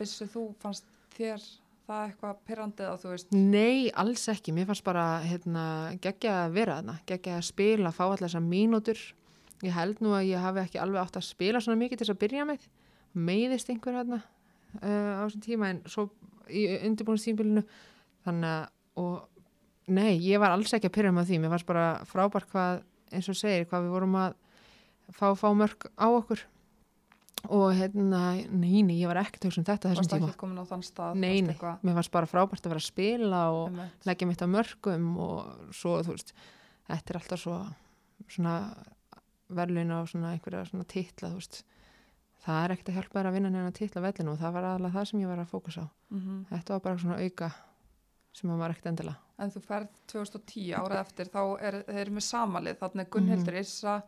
Speaker 1: vissu þú fannst þér það eitthvað pyrrandið að þú veist
Speaker 2: Nei, alls ekki, mér fannst bara hérna, geggja að vera þarna, geggja að spila, fá allar þessar mínútur. Ég held nú að ég hafi ekki alveg átt að spila svona mikið til þess að byrja með. Meiðist einhver hérna uh, á þessum tíma en svo í undirbúinstímbilinu. Þannig að, og nei, ég var alls ekki að pyrja með því. Mér fannst bara frábært hvað, eins og segir, hvað við vorum að fá, fá mörg á okkur. Og hérna, nei, nei, ég var ekkert að hugsa um þetta þessum
Speaker 1: varst
Speaker 2: tíma.
Speaker 1: ekki komin á þann stað
Speaker 2: Nei,
Speaker 1: varst
Speaker 2: nei,
Speaker 1: eitthvað-
Speaker 2: mér fannst bara frábært að vera að spila og
Speaker 1: einmitt.
Speaker 2: leggja mitt á mörgum og svo, þú veist, þetta er alltaf svo svona verðlun á svona einhverja svona titla, þú veist, það er ekkert að hjálpa þér að vinna neina titla á vellinu og það var aðalega það sem ég var að fókusa á.
Speaker 1: Mhm.
Speaker 2: Þetta var bara svona auka sem að var ekkert endilega.
Speaker 1: en þú ferð 2010 árið eftir þá er þeir eru með samalið þarna er Gunnhildur Issa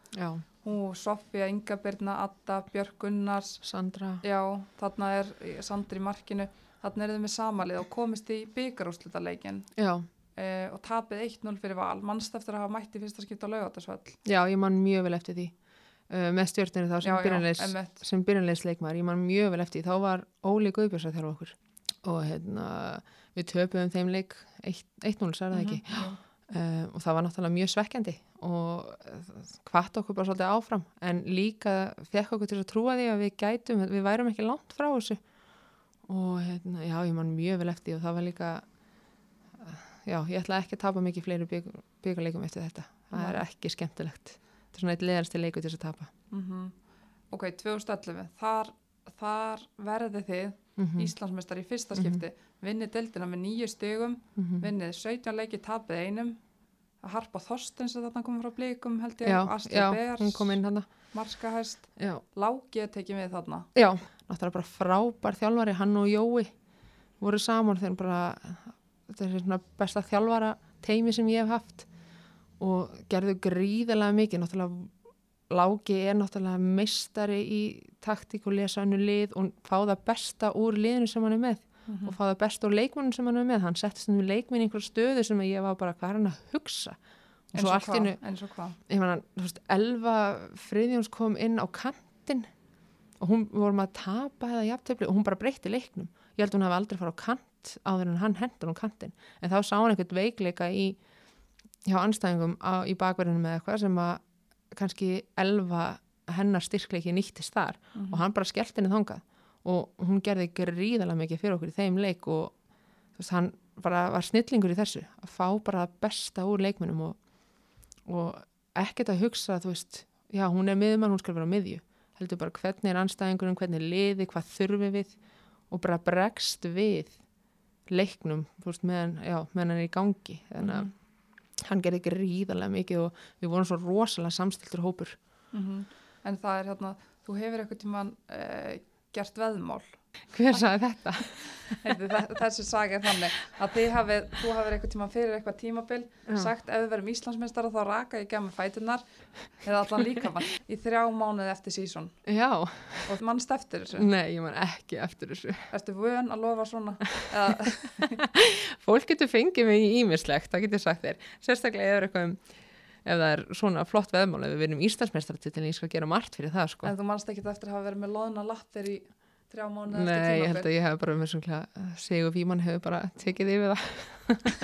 Speaker 2: Já,
Speaker 1: hún Sofía, Inga Birna, Adda, Björk Gunnars.
Speaker 2: Sandra,
Speaker 1: já, þarna er Sandri markinu. Þarna eru þeir með samalið og komist í byggarúslitaleikin
Speaker 2: já,
Speaker 1: uh, og tapið 1-0 fyrir val. Mannst eftir að hafa mætt í fyrsta skipta laugatasvöll
Speaker 2: Já, ég man mjög vel eftir því. Uh, með stjórnir þá sem byrjanleis sem byrjanleisleikmar, ég man mjög vel eftir því. Þá var Óli Guðbjörns að þjálfa okkur. Og hérna, við töpuðum þeim leik 1-0, sagði það ekki?
Speaker 1: Mhm.
Speaker 2: uh, og það var náttúrulega mjög svekkjandi og hvart okkur bara svolítið áfram. En líka fekk okkur til að trúa því að við gætum, við værum ekki langt frá þessu. Og hérna, já, ég man mjög vel eftir og það var líka uh, já, ég ætla ekki að tapa mikið fleiri byggarleikum eftir þetta. Það er ekki skemmtilegt. Þetta er svona eitt leðarsti leiku til þess að tapa.
Speaker 1: Mhm. ok, 2011 þar, þar verði þið
Speaker 2: mm -hmm.
Speaker 1: Íslandsmeistar í fyrsta skipti. Vinnið deildina með nýju stigum.
Speaker 2: Mhm.
Speaker 1: vinnið 17 leiki tapið einum að harpa Þorsten sem þarna kom frá blikum held ég, Astrid Bers,
Speaker 2: já,
Speaker 1: Láki að tekið við þarna.
Speaker 2: Já, náttúrulega bara frábær þjálfari hann og Jói voru saman þegar bara þetta er svona besta þjálfara teimi sem ég hef haft og gerðu gríðilega mikið. Náttúrulega Láki er náttúrulega meistari í taktík og lesa önnu lið og fá það besta úr liðinu sem hann er með
Speaker 1: Mhm.
Speaker 2: og fá það besta úr leikmunum sem hann er með. Hann settist um leikminn í einhver stöðu sem ég var bara hvað er hann að hugsa? Og svo allt veist, Elva Friðjóns kom inn á kantinn og hún vorum að tapa eða jafntefli og hún bara breytti leiknum. Ég held að hún hafi aldrei farið á kant áður en hann hendur á kantinn. En þá sá hann einhvern veikleika í hjá anstæðingum á, í bakverðinu með eitthvað sem að kannski Elva hennar styrkleiki nýttist þar.
Speaker 1: Mhm.
Speaker 2: og hann bara skellt henni þangað og hún gerði gríðalega mikið fyrir okkur í þeim leik og þú veist, hann bara var snillingur í þessu að fá bara besta úr leikmunum og, og ekkert að hugsa þú veist, já hún er miðumann, hún skal vera á miðju heldur bara hvernig er anstæðingurinn hvernig er liði, hvað þurfi við og bara bregst við leiknum, þú veist, meðan já, meðan hann er í gangi þannig að
Speaker 1: Mhm.
Speaker 2: hann gerði gríðalega mikið og við vorum svo rosalega samstiltur hópur
Speaker 1: Mhm. en það er hérna þú hefur eitthvað tíman uh, gert veðmál.
Speaker 2: Hver sagði þetta?
Speaker 1: Þessi saga er þannig að hafið, þú hafið eitthvað tíma fyrir eitthvað tímabil
Speaker 2: Já.
Speaker 1: sagt ef við verum Íslandsmeistara þá raka ég gemma fætunar eða allan líkamann í þrjá mánuði eftir sísón
Speaker 2: Já,
Speaker 1: og mannst eftir þessu?
Speaker 2: Nei, ég man ekki eftir þessu.
Speaker 1: Ertu vön að lofa svona?
Speaker 2: Fólk getur fengið mig í ímislegt, það getur sagt þér. Sérstaklega ef, er eitthvað um, ef það er svona flott veðmál, ef við verðum Íslandsmeistaratitil ég skal gera margt fyrir það sko.
Speaker 1: En þú mannst ekkit eftir að hafa verið með loðna lappir í þrjá mánuði eftir
Speaker 2: Nei, ég held að ég hef bara með svona Sigur Víman hefur bara tekið yfir það.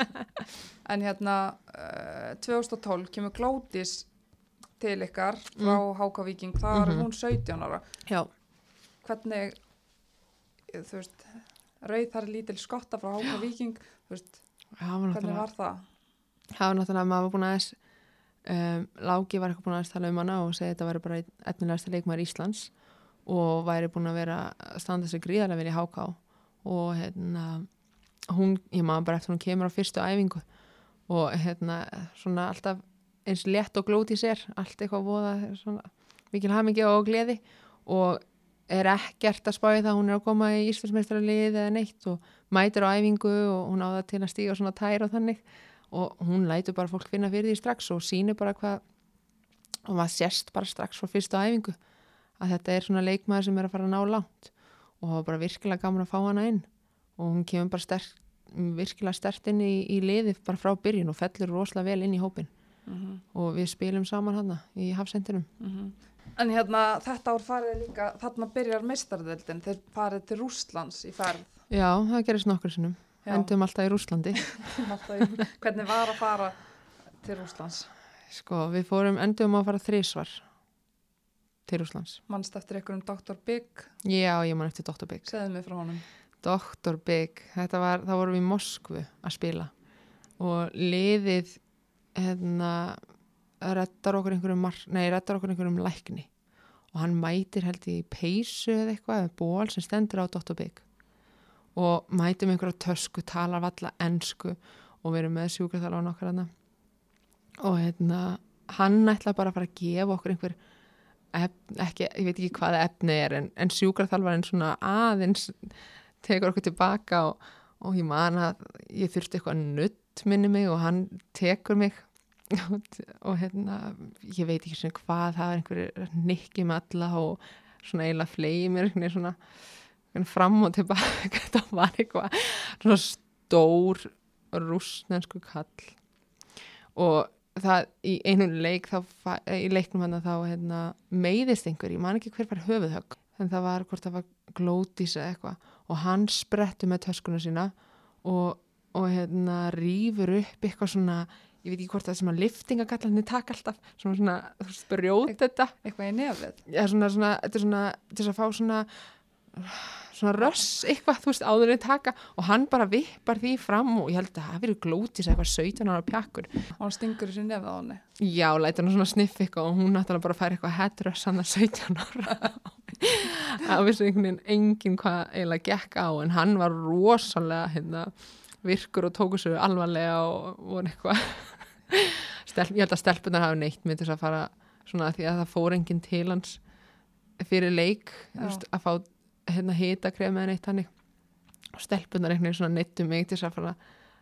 Speaker 1: En hérna uh, 2012 kemur Glódís til ykkar frá mm. Háka Víking. Þá var
Speaker 2: Mhm.
Speaker 1: hún 17 ára.
Speaker 2: Já,
Speaker 1: hvernig þú veist rauð þar lítil skotta frá Háka Víking þú veist,
Speaker 2: það var
Speaker 1: hvernig var það?
Speaker 2: það var náttúrulega, maður var búin aðeins um, Láki var eitthvað búin aðeins tala um hana og segja þetta væri bara etnilegasta leikmaður Íslands og væri búin að vera að standa sig gríðarlega vel í háká og hérna hún, ég maður bara eftir hún kemur á fyrstu æfingu og hérna svona alltaf eins létt og glóti sér allt eitthvað voða svona mikil hamingi og gleði og er ekkert að spáði það hún er að koma í Íslandsmeistaralið eða neitt og mætir á æfingu og hún á það til að stíga svona tær og þannig og hún lætur bara fólk finna fyrir því strax og sýnir bara hvað og maður sérst bara strax frá fyrstu æfingu að þetta er svona leikmaður sem er að fara að ná langt. Og það var bara virkilega gaman að fá hana inn. Og hún kemur bara sterk, virkilega stert inn í, í liði bara frá byrjun og fellur rosalega vel inn í hópin
Speaker 1: Mm -hmm.
Speaker 2: og við spilum saman hana í hafsendinum.
Speaker 1: En hérna þetta ár farið líka þarna byrjar meistardeldin þeir farið til Rústlands í ferð.
Speaker 2: Já, það gerist nokkur sinnum endum alltaf í Rúslandi
Speaker 1: hvernig var að fara til Rústlands
Speaker 2: sko, við fórum endum að fara þrísvar til Rúslands
Speaker 1: mannst eftir einhverjum Dr. Big
Speaker 2: Já, ég man eftir Dr. Big
Speaker 1: segðu mig frá honum
Speaker 2: Dr. Big, þetta var, þá vorum við í Moskvu að spila og liðið hérna reddar okkur einhverjum nei, reddar okkur einhverjum lækni og hann mætir held í peysu eða eitthvað, eða ból sem stendur á Dr. Big og mætir með einhverja tösku, talar valla ensku og við erum með sjúkraþálan okkar hana og hérna hann ætla bara að fara að gefa okkur einhver efn, ekki, ég veit ekki hvað efni er en, en sjúkraþálfarinn svona aðeins tekur okkur tilbaka og, og ég man að ég þurfti eitthvað nutt minni mig og hann tekur mig. Og, og hérna ég veit ekki svona hvað, það er einhverju nikki með alla og svona eiginlega veginn svona einhvern fram og tilbaka þetta var eitthvað svona stór rússnensku kall. Og það í einu leik þá, í leiknum hann þá hérna, meiðist einhver, ég man ekki hver var höfuðhögg en það var hvort það var glótis eða eitthvað. Og hann sprettu með töskuna sína og, og hérna rýfur upp eitthvað svona ég veit ekki hvort það sem að liftingagallarnir taka alltaf svona svona, þú veist, brjót þetta.
Speaker 1: Eitthvað í nefið.
Speaker 2: já, svona, svona, þetta er svona til að fá svona svona röss eitthvað, þú veist, áður en taka og hann bara vippar því fram og ég held að það verið glótis eitthvað 17 ára pjakkur.
Speaker 1: Og hann stingur þessu nefið á henni.
Speaker 2: já, lætur hann svona sniff eitthvað og hún náttúrulega bara fær eitthvað headröss hann að 17 ára. Það vissi einhvern veginn enginn hvað eiginlega gekk á en hann var rosalega hérna, virkur og tóku sér alvarlega og voru eitthvað. Ég held að stelpunar hafi neitt með þess að fara svona því að það fór enginn til hans fyrir leik veist, að fá hérna hita krem eða neitt hannig og stelpunar einhvern veginn svona neittu mig til þess að fara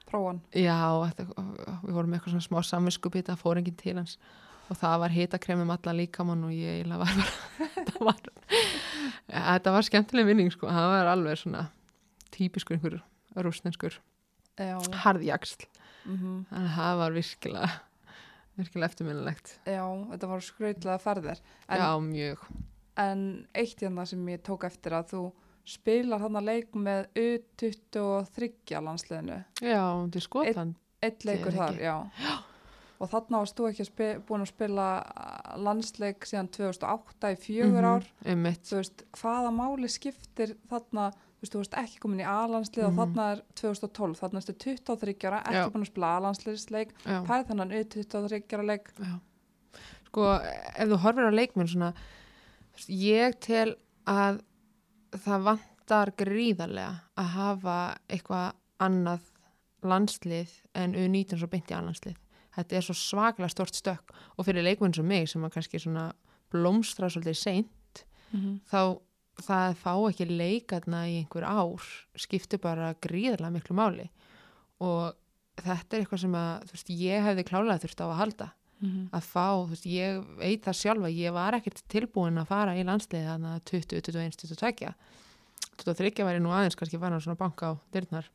Speaker 1: Prófan.
Speaker 2: já, þetta, við vorum með eitthvað svona smá samvinskupið það fór enginn til hans. Og það var hita krem um allan líkamann og ég var bara þetta var, ja, var skemmtileg vinning sko, það var alveg svona típiskur einhver rúsnenskur harðjagsl
Speaker 1: Mm
Speaker 2: þannig að það var virkilega virkilega eftirminnilegt.
Speaker 1: Já, þetta var skrautlega ferðir. En,
Speaker 2: já, mjög
Speaker 1: en eitt hérna sem ég tók eftir að þú spilar hann að leik með U23 landsliðinu.
Speaker 2: já, til Skotland
Speaker 1: Eitt leikur þar,
Speaker 2: ekki.
Speaker 1: já. Og þarna varst þú ekki að búin að spila landsleik síðan 2008 í fjögur ár.
Speaker 2: um mitt
Speaker 1: Þú veist, hvaða máli skiptir þarna, þú veist, þú veist ekki komin í A-landslið og
Speaker 2: Mhm.
Speaker 1: þarna er 2012, þarna erstu 23 ára, ekki
Speaker 2: Já.
Speaker 1: búin að spila A-landsliðsleik,
Speaker 2: já.
Speaker 1: er þennan U23 ára leik?
Speaker 2: Já. Sko, ef þú horfir á leikmenn svona, ég tel að það vantar gríðarlega að hafa eitthvað annað landslið en U19 svo beint í annarslið. Þetta er svo svaklega stort stökk og fyrir leikmenn sem mig sem að kannski svona blómstra svolítið seint,
Speaker 1: Mm
Speaker 2: þá það fá ekki leikarna í einhver ár skiptir bara gríðarlega miklu máli. Og þetta er eitthvað sem að, þú veist, ég hefði klálega þurft á að halda
Speaker 1: -hmm.
Speaker 2: að fá, þú veist, ég veit það sjálfa ég var ekkert tilbúin að fara í landsliði þannig að 20, 21, 22 23 var ég nú aðeins kannski farin að svona banka á dyrnar.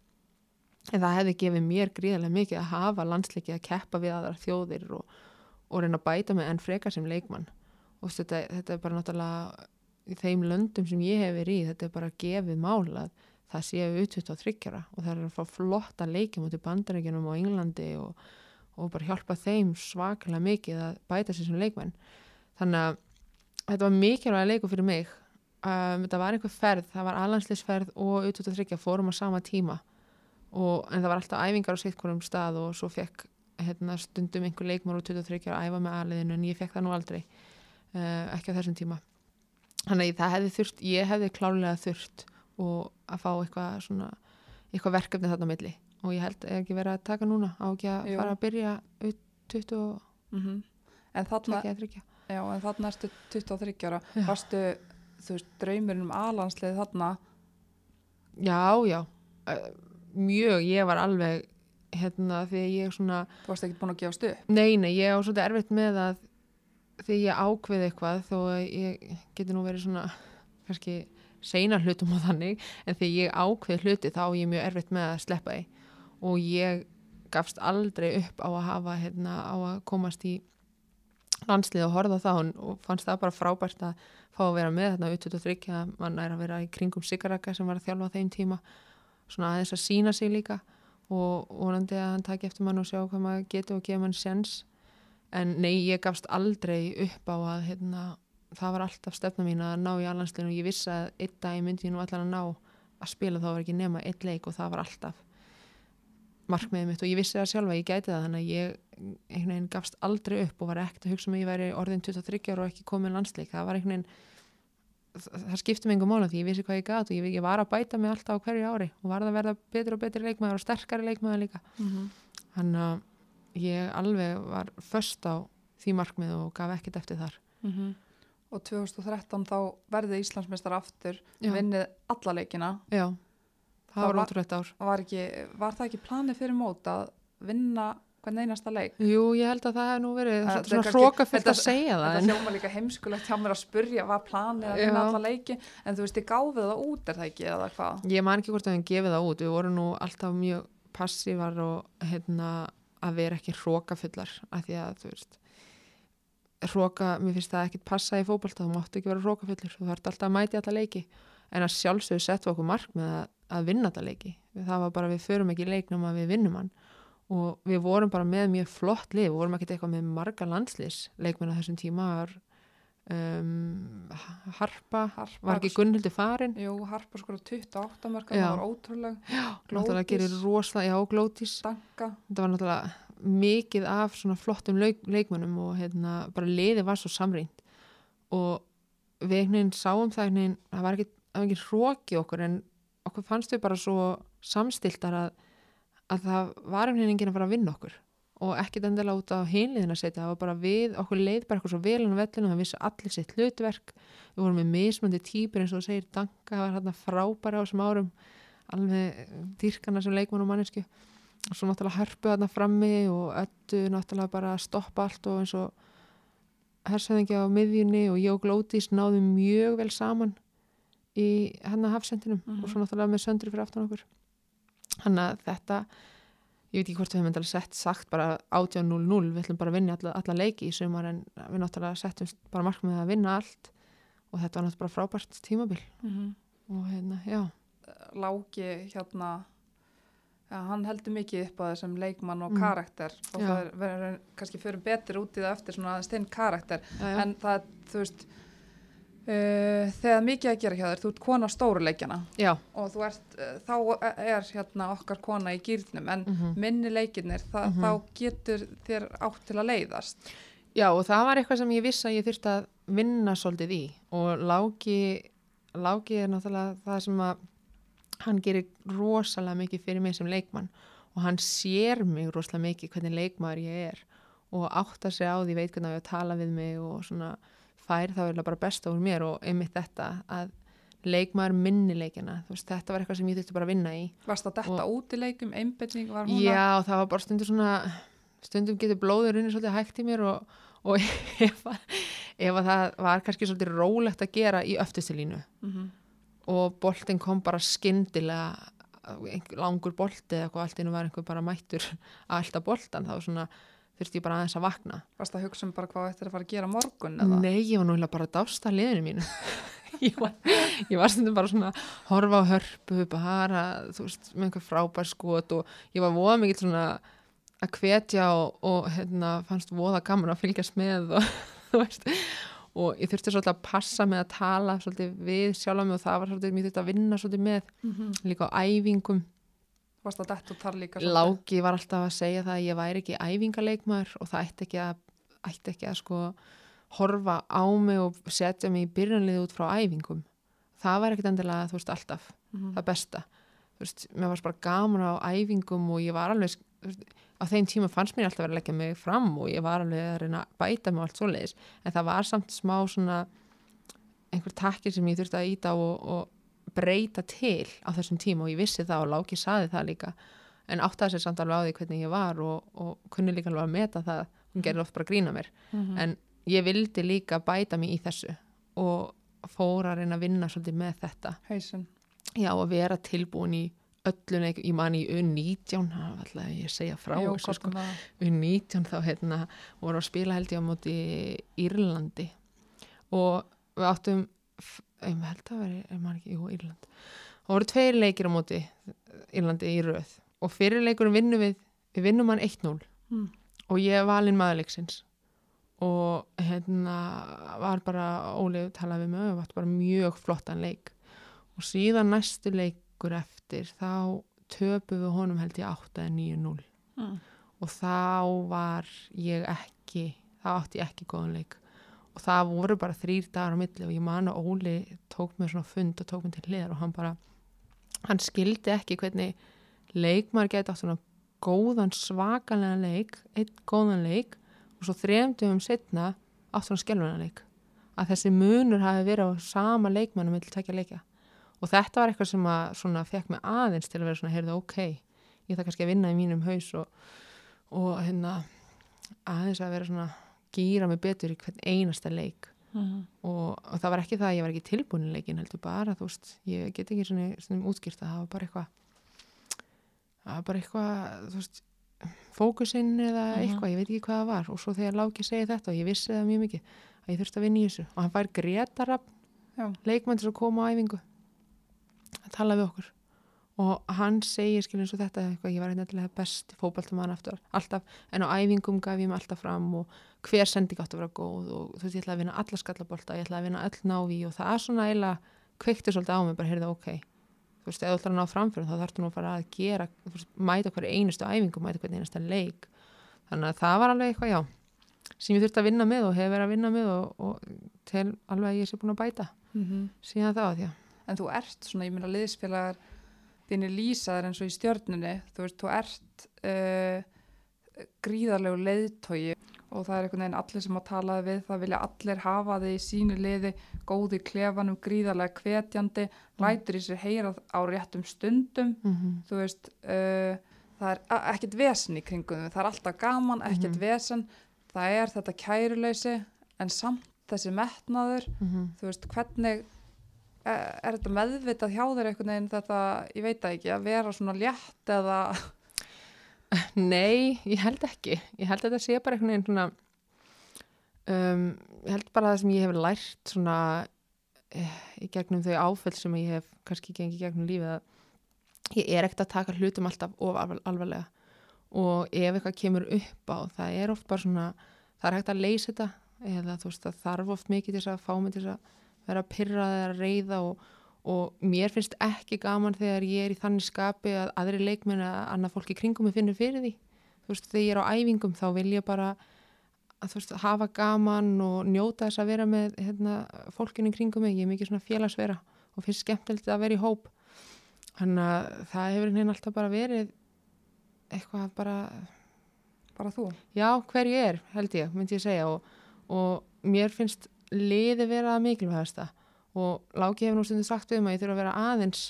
Speaker 2: En það hefði gefið mér gríðarlega mikið að hafa landsleiki að keppa við aðra þjóðir og, og reyna að bæta mig enn frekar sem leikmann. Og þetta, þetta er bara náttúrulega í þeim löndum sem ég hef verið í þetta er bara gefið mál að það séu ut 23 ára og það er að fá flotta leikjum út í bandaríkjunum og Englandi og og bara hjálpa þeim svakalega mikið að bæta sér sem leikmenn. Þannig að þetta var mikilvæg leiku fyrir mig. Um, þetta var einhver ferð, það var alanslisferð og U23 fórum á sama tíma. Og, en það var alltaf æfingar á sitt hverjum stað og svo fekk hérna, stundum einhver leikmar úr 23 að æfa með aðliðinu en ég fekk það nú aldrei uh, ekki á þessum tíma. Þannig að það hefði þurft, ég hefði klálega þurft og að fá eitthvað svona eitthvað verkefni þarna milli og ég held ekki verið að taka núna? Á ekki að
Speaker 1: Jú.
Speaker 2: fara að byrja ut 22
Speaker 1: En þarna,
Speaker 2: eða 30
Speaker 1: já, en þarna erstu 23 ára,
Speaker 2: Já.
Speaker 1: varstu, þú veist, draumurinn um A-landslið þarna,
Speaker 2: já, já, mjög. Ég var alveg hérna því ég svona,
Speaker 1: þú varst ekki búin að gefast upp.
Speaker 2: nei, nei, ég á svolítið erfitt með að því ég ákveði eitthvað þó ég geti nú verið svona kannski seina hlutum á þannig en því ég ákveði hluti þá er ég mjög erfitt með að sleppa því og ég gafst aldrei upp á að hafa hérna, á að komast í landslið og horfa það. Og- og fannst það bara frábært að fá að vera með þarna U23 að mann er að vera í kringum Sigaraka sem var að þjálfa þeim tíma. Svona aðeins að sína sig líka. Og vonandi að hann taki eftir mann og sjá hvað maður getur og gefa mann sjens en nei, ég gafst aldrei upp á að hérna, það var alltaf stefna mín að ná í allanslinu og ég vissi að einn dag myndi ég nú allan að ná að spila þá var ekki nema einn leik og það var alltaf markmiðið mitt og ég vissi það sjálfa, ég gæti það þannig að ég einhvern veginn gafst aldrei upp og var ekkert að hugsa um að ég væri orðin 23 ára og ekki komin landsleik, það var einhvern veginn það, skipti mig einhver mála því ég vissi hvað ég gat og ég, ég var að bæta mig alltaf á hverju ári og var að verða betur og betri leikmaður og sterkari leikmaður líka. Þannig að ég alveg var först á því markmið og gaf ekkert eftir þar.
Speaker 1: Og 2013 þá verði Íslandsmeistar aftur, vinnið alla leikina.
Speaker 2: já, það var ótrúlegt ár.
Speaker 1: Var, ekki, var það ekki planið fyrir mót að vinna hvern einasta leik?
Speaker 2: Jú, ég held að það hef nú verið
Speaker 1: Það-
Speaker 2: svona, hrókafyllt að segja það
Speaker 1: Þetta hljóma líka heimskulegt hjá mér að spurja var planið að vinna alla leiki? En þú veist, þið gáfið það út er það ekki eða hvað?
Speaker 2: ég man ekki hvort að við gefið það út. Við vorum nú alltaf mjög passívar og hérna að vera ekki hrókafullar af því að þú veist hróka, mér finnst það ekkit passa í fótbolta þú máttu ekki vera hrókafullur, þú þarf alltaf að mæti alla leiki, en að sjálfsögur settu okkur mark með að, að vinna alla leiki. Það var bara við förum ekki leiknum að við vinnum hann. Og við vorum bara með mjög flott lið, við vorum ekkert eitthvað með marga landslýs leikmenn á þessum tíma. Var um, Harpa,
Speaker 1: Harpa
Speaker 2: var ekki Gunnhildi farin?
Speaker 1: Jú, Harpa skor 28 mörg
Speaker 2: Já.
Speaker 1: það var ótrúlega
Speaker 2: gerir rosalega, já, glótis
Speaker 1: Danka.
Speaker 2: Þetta var náttúrulega mikið af svona flottum leik, leikmönnum og hérna, bara liði var svo samrýnt og við einhvern veginn sáum það einhvern veginn, það var ekki hróki okkur en okkur fannst við bara svo samstiltar að, að það var einhvern veginn enginn að fara að vinna okkur. Og ekkit endilega út á hinliðin að setja það var bara við, okkur leið bara eitthvað svo vel en á vellinu, það vissi allir sitt hlutverk. Við vorum með mismöndi týpur eins og þú segir Danka var hérna frábæra á þessum árum alveg dýrkana sem leikmann og mannesku og svo náttúrulega hörpu þarna frammi og öllu náttúrulega bara stoppa allt og eins og hersæðingi á miðjunni og ég og Glótis náðum mjög vel saman í hennar hafsendinum
Speaker 1: Mhm.
Speaker 2: og svo náttúrulega með söndri fyrir aftan okkur hann að þetta ég veit ekki hvort við hefum endalega sett sagt bara 18-0-0, við ætlum bara að vinna alla, alla leiki í sumar en við náttúrulega settum bara markmið að vinna allt og þetta var náttúrulega frábært tímabil
Speaker 1: mm
Speaker 2: og hérna, já,
Speaker 1: Láki hérna ja, hann heldur mikið upp á þessum leikmann og
Speaker 2: Mm.
Speaker 1: karakter og
Speaker 2: Já.
Speaker 1: það er- verður kannski fyrir betur út í það eftir svona aðeins þinn karakter
Speaker 2: já, já.
Speaker 1: en það, þú veist uh, þegar mikið að gera hjá þér þú ert kona stóruleikjana
Speaker 2: já.
Speaker 1: og þú ert, uh, þá er hérna okkar kona í gýrnum en
Speaker 2: mhm.
Speaker 1: minni leikirnir, það,
Speaker 2: Mhm.
Speaker 1: þá getur þér átt til að leiðast
Speaker 2: Já og það var eitthvað sem ég vissi að ég þurfti að vinna svolítið í og Láki, Láki er náttúrulega það sem að hann gerir rosalega mikið fyrir mig sem leikmann og hann sér mig rosalega mikið hvernig leikmaður ég er og áttar sig á því veit hvernig að ég tala við mig og svona fær það vel bara besta úr mér og einmitt þetta að leikmaður minni leikina, þú veist þetta var eitthvað sem ég þurfti bara að vinna í.
Speaker 1: Varst það detta út í leikum, hún
Speaker 2: Já, það var bara stundur svona stundum getur blóður unni svolítið hægt í mér og, og ef, að, ef að það var kannski svolítið rólegt að gera í öftustilínu
Speaker 1: mm
Speaker 2: og boltinn kom bara skyndilega einhver langur bolti eða eitthvað allt innu var einhver bara mættur að alltaf boltan þá svona þurfti ég bara aðeins að vakna.
Speaker 1: Varst það að hugsa um bara hvað þetta er að fara að gera morgun eða?
Speaker 2: Nei, ég var núlega bara að dásta liðinu mínu. Ég, var, var stundum bara svona að horfa á hörpu bara, þú veist, með einhver frábær skot og ég var voða mikið svona að hvetja og, og hérna, fannst voða gaman að fylgjast með og þú veist. Og ég þurfti svolítið að passa með að tala svolítið við sjálf mig og það var svolítið mér þurfti að vinna svolítið með
Speaker 1: Mm
Speaker 2: líka á æfingum
Speaker 1: Varst það detta út þar líka
Speaker 2: Láki var alltaf að segja það að ég væri ekki æfingaleikmaður og það ætti ekki að, ætti ekki að sko horfa á mig og setja mig í byrjanlið út frá æfingum. Það var ekkert endilega, þú veist, alltaf
Speaker 1: mm
Speaker 2: það besta. Þú veist, mér varst bara gaman á æfingum og ég var alveg, veist, á þeim tíma fannst mér alltaf verið að leggja mig fram og ég var alveg að reyna að bæta mig og allt svoleiðis. En það var samt smá svona einhver takkir sem ég þurfti að íta og, og breyta til á þessum tíma og ég vissi það og Láki saði það líka en áttaði sér samt alveg á því hvernig ég var og, og kunni líka alveg að meta það hún gerði oft bara grína mér
Speaker 1: -hmm.
Speaker 2: en ég vildi líka bæta mig í þessu og fór að reyna að vinna svolítið með þetta
Speaker 1: Hauðsinn
Speaker 2: já og vera tilbúin í öllu neik, ég man í U19 það var alltaf ég segja frá
Speaker 1: Jó,
Speaker 2: þessu sko.
Speaker 1: gott um það.
Speaker 2: U19 þá hérna voru að spila held ég á móti Írlandi og við áttum ég held að veri, ég man ekki, jú, Írland. Og voru tveir leikir á móti Írlandi í röð og fyrir leikurinn vinnum við, við vinnum hann 1-0
Speaker 1: Mm.
Speaker 2: og ég er valinn maðurleiksins og hérna var bara Óli talaði við mig og var bara mjög flottan leik. Og síðan næstu leikur eftir þá töpu við honum held ég 8 eða 9-0
Speaker 1: Mm.
Speaker 2: og þá var ég ekki þá átti ég ekki góðan leik og það voru bara þrýr dagar á milli og ég man að Óli tók mér svona fund og tók mér til hliðar og hann bara hann skildi ekki hvernig leikmaður geti átt svona góðan svakalega leik einn góðan leik og svo þremdum setna átt svona skelvuna leik. Að þessi munur hafi verið á sama leikmannum með til takja leikja. Og þetta var eitthvað sem að svona fekk mig aðeins til að vera svona, heyrðu, ok ég það kannski að vinna í mínum haus og, og hérna aðeins að vera svona gýra mig betur í hvern einasta leik.
Speaker 1: Mm.
Speaker 2: og, og það var ekki það að ég var ekki tilbúin í leikin heldur bara, þú veist, ég get ekki svona, svona útskýrt að það var bara eitthvað það var bara eitthvað þú veist, fókusinn eða
Speaker 1: Mhm.
Speaker 2: eitthvað, ég veit ekki hvað það var. Og svo þegar Láki segi þetta og ég vissi það mjög mikið að ég þurfti að vinna í þessu. Og hann fær Gretarab til að koma á æfingu að tala við okkur og hann segir skilur eins og þetta eitthvað, ég var eitthvað best fótballtumann aftur alltaf, en á æfingum gaf ég mig alltaf fram og hver sending átti að vera góð og þú veist, ég ætlaði að vinna alla skallabolta ég ætlaði að vinna öll návi og það er svona eiginlega kveikti svolítið á mig, bara heyrði ok þú veist, ef þú ætlar að ná framfyrir þá þarftu nú að fara að gera, þú veist, mæta hverju einustu æfingu, mæta hverju einustu leik. Þannig að það var alveg eitthvað, já sem ég þurfti að vinna með og hef verið að vinna með og, og til alveg að ég sé búin að bæta síðan það, já.
Speaker 1: En þú ert svona, ég meina liðsfélagar þínir lýsaðar eins og í stjörnunni, þú veist, þú ert uh, gríðarlegu leiðtogi og það er einhvern veginn allir sem að talaði við, það vilja allir hafa þig í sínu liði, góði klefanum, gríðarlega hvetjandi, lætur í sér heyra á réttum stundum,
Speaker 2: mm -hmm.
Speaker 1: þú veist, uh, það er ekkert vesen í kringum það er alltaf gaman, ekkert
Speaker 2: Mhm.
Speaker 1: vesen, það er þetta kæruleysi, en samt þessi metnaður, þú veist, hvernig er, er þetta meðvitað hjá þér einhvern veginn þetta, ég veit það ekki, að vera svona létt eða,
Speaker 2: Nei, ég held ekki. Ég held að þetta sé bara einhvern veginn svona, um, ég held bara það sem ég hef lært svona eh, í gegnum þau áföll sem ég hef kannski gengið gegnum lífið að ég er ekkert að taka hlutum alltaf of alvar- alvarlega og ef eitthvað kemur upp á, það er oft bara svona, það er hægt að leysa þetta eða þú veist, það þarf oft mikið til þess að fá mig til þess að vera pyrrað eða reyða og, og mér finnst ekki gaman þegar ég er í þannig skapi að aðri leikmenn að annað fólk í kringum mig finnur fyrir því. Þú veist, þegar ég er á æfingum þá vil ég bara að þú veist, hafa gaman og njóta þess að vera með hérna, fólkinu kringum mig, ég er mikið svona félagsvera og finnst skemmtilegt að vera í hóp. Þannig að það hefur veginn alltaf bara verið eitthvað bara
Speaker 1: bara þú?
Speaker 2: já, hver ég er, held ég, myndi ég segja. Og, og mér finnst liði vera að mikilvægasta. Og Láki hefur nú stundin sagt um að ég þurfa að vera aðeins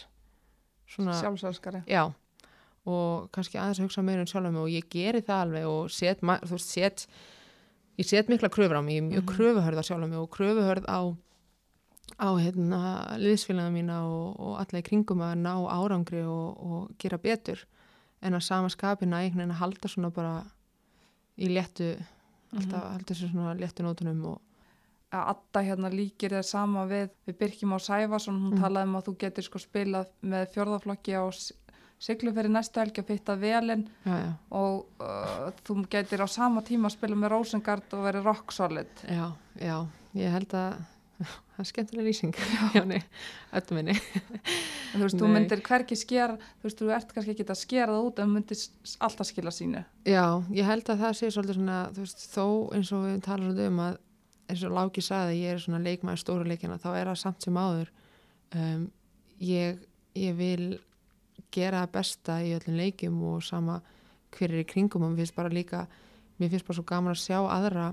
Speaker 2: svona,
Speaker 1: Sjálfsælskari.
Speaker 2: já. Og kannski aðeins að hugsa meira um sjálf og ég geri það alveg og set, þú veist, set ég set mikla kröfur á mig, ég er mjög
Speaker 1: Mhm.
Speaker 2: kröfuhörð á sjálf og kröfuhörð á á hérna liðsfélagina mína og, og alla í kringum að ná árangri og, og gera betur. En að sama skapina einhvern veginn að halda svona bara í léttu alltaf halda þessu svona léttu nótunum og
Speaker 1: að Adda hérna líkir þér sama við við Birkjum á Sæfarsson, hún
Speaker 2: Mm.
Speaker 1: talaði um að þú getur sko spilað með fjörðaflokki á Sigluferi næstu helgi að fitta velin
Speaker 2: já, já,
Speaker 1: og uh, þú getur á sama tíma að spila með Rosengard og verið rock solid.
Speaker 2: Já, já. Ég held að það er skemmtilega lýsing. Öllum minni.
Speaker 1: Þú veist, þú
Speaker 2: Nei.
Speaker 1: myndir hverki skera þú veist, þú ert kannski ekki að skera það út en þú myndir alltaf skila sínu.
Speaker 2: Já, ég held að það sé svolítið svona, þú veist, þó eins og við tala svolítið um að eins og Láki sagði, ég er svona leikmaður stóru leikina, þá er það samt sem áður um, ég, ég vil gera það besta í öllum leikjum og sama hver er í kringum og mér finnst bara líka, mér finnst bara svo gaman að sjá aðra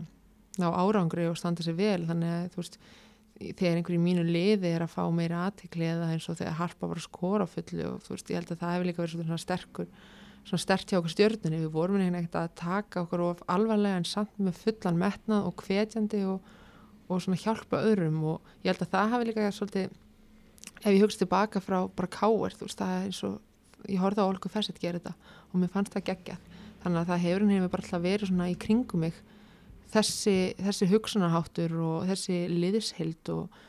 Speaker 2: á árangri og standa sér vel, þannig að þú veist þegar einhver í mínu liði er að fá meira aðtikli eða eins og þegar harpa bara skora fullu og þú veist, ég held að það hefur líka verið svona sterkur svona stert hjá okkur stjórnunni, við vorum einhvern veginn að taka okkur of alvarlega en samt með fullan metnað og hvetjandi og, og svona hjálpa öðrum. Og ég held að það hafi líka svolítið, ef ég hugst tilbaka frá bara káir, þú veist, það er eins og ég horfði á Olgu Fessett gera þetta og mér fannst það geggjað, þannig að það hefur henni bara alltaf verið svona í kringum mig þessi, þessi hugsunarháttur og þessi liðisheild og,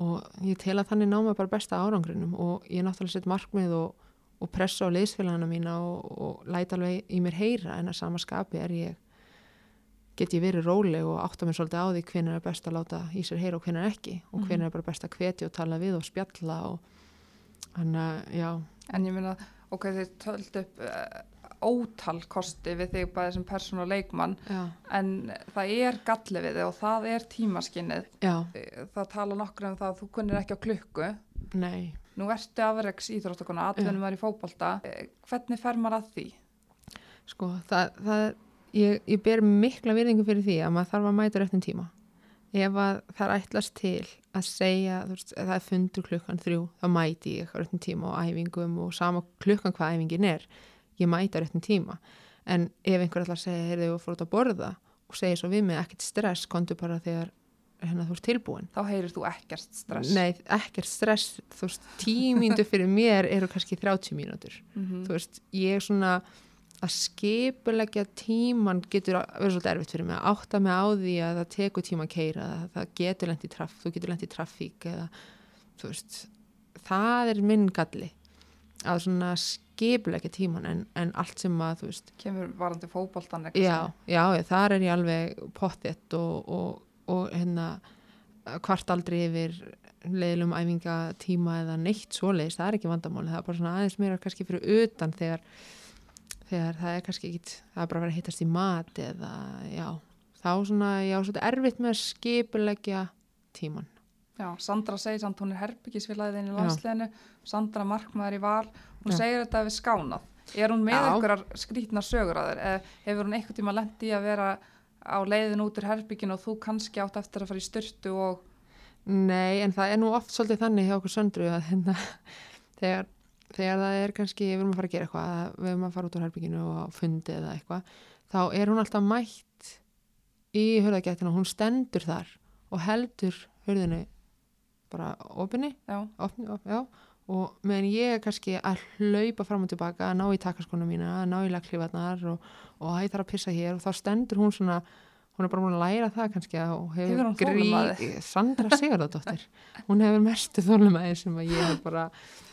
Speaker 2: og ég tel að þannig náma bara besta árangrinum. Og ég náttúrulega sett markmið og og pressa á liðsfélagana mína og, og læta alveg í mér heyra en að sama skapi er ég get ég verið róleg og átta mér svolítið á því hvernig er best að láta í sér heyra og hvernig er ekki. Og
Speaker 1: Mhm.
Speaker 2: hvernig er bara best að hvetja og tala við og spjalla og þannig að já,
Speaker 1: en ég meina, ok, þið töldu upp uh, ótal kosti við þig bæði sem persónu og leikmann
Speaker 2: já,
Speaker 1: en það er galli við þig og það er tímaskinnið
Speaker 2: já,
Speaker 1: það tala nokkur um það að þú kunnir ekki á klukku.
Speaker 2: Nei
Speaker 1: nú ertu afreiks íþróttakona, atvinnum var í fótbolta. Eh, hvernig fer maður að því?
Speaker 2: sko, það, það ég, ég ber mikla virðingu fyrir því að maður þarf að mæta réttin tíma. Ef að það er ætlast til að segja, þú veist, ef það er fundur klukkan þrjú, þá mæti ég réttin tíma á æfingum og sama klukkan hvað æfingin er, ég mæta réttin tíma. En ef einhver ætlar að segja, heyrðu, ég fór út að borða og segja svo við mig ekkert stress, kontu bara þegar hérna, þú ert tilbúin
Speaker 1: Þá heyrir þú ekkert stress.
Speaker 2: Nei, ekkert stress, þú veist, tímíndu fyrir mér eru kannski 30 mínútur
Speaker 1: Mhm.
Speaker 2: þú veist, ég er svona að skipulegja tíman getur verið svolítið erfitt fyrir mig að átta mig á því að það tekur tíma að keira að það getur lent í traff, þú getur lent í traffík eða, þú veist það er minn galli að svona skipulegja tíman en, en allt sem að, þú veist
Speaker 1: Kemur varandi fótboltan
Speaker 2: já, já, þar er ég alveg pottitt og, og, og hérna hvart aldrei yfir leiðilum æfingatíma eða neitt svoleiðis, það er ekki vandamáli það er bara svona aðeins meira kannski fyrir utan þegar, þegar það er kannski ekki það er bara að vera hittast í mat eða já, þá svona ég á svolítið erfitt með að skipulegja tíman
Speaker 1: Já, Sandra segir samt hún er herbyggisvilaðin í
Speaker 2: Já.
Speaker 1: landsliðinu, Sandra markmaður í val, hún
Speaker 2: Já.
Speaker 1: segir þetta við skánað. Er hún með
Speaker 2: Já.
Speaker 1: einhverjar skrítna sögur að? Eða hefur hún einhvern tíma lendi að vera á leiðin út úr herbygginu og þú kannski átt eftir að fara í styrtu og
Speaker 2: Nei, en það er nú oft svolítið þannig hjá okkur söndru að hérna, þegar, þegar það er kannski, við erum að fara að gera eitthvað, að við erum að fara út úr herbygginu og á fundi eða eitthvað, þá er hún alltaf mætt í hurðagættina, hún stendur þar og heldur hurðinu bara opinni,
Speaker 1: já,
Speaker 2: opni, op, já, og meðan ég er kannski að hlaupa fram og tilbaka, að ná í takaskona mína, að ná í laglífarnar og, og að ég þarf að pissa hér og þá stendur hún svona, hún er bara búin að læra það kannski og
Speaker 1: Hefur
Speaker 2: hefur
Speaker 1: hún þolinmæði?
Speaker 2: Sandra Sigurðardóttir, hún hefur mestu þólumæði sem að ég hef bara,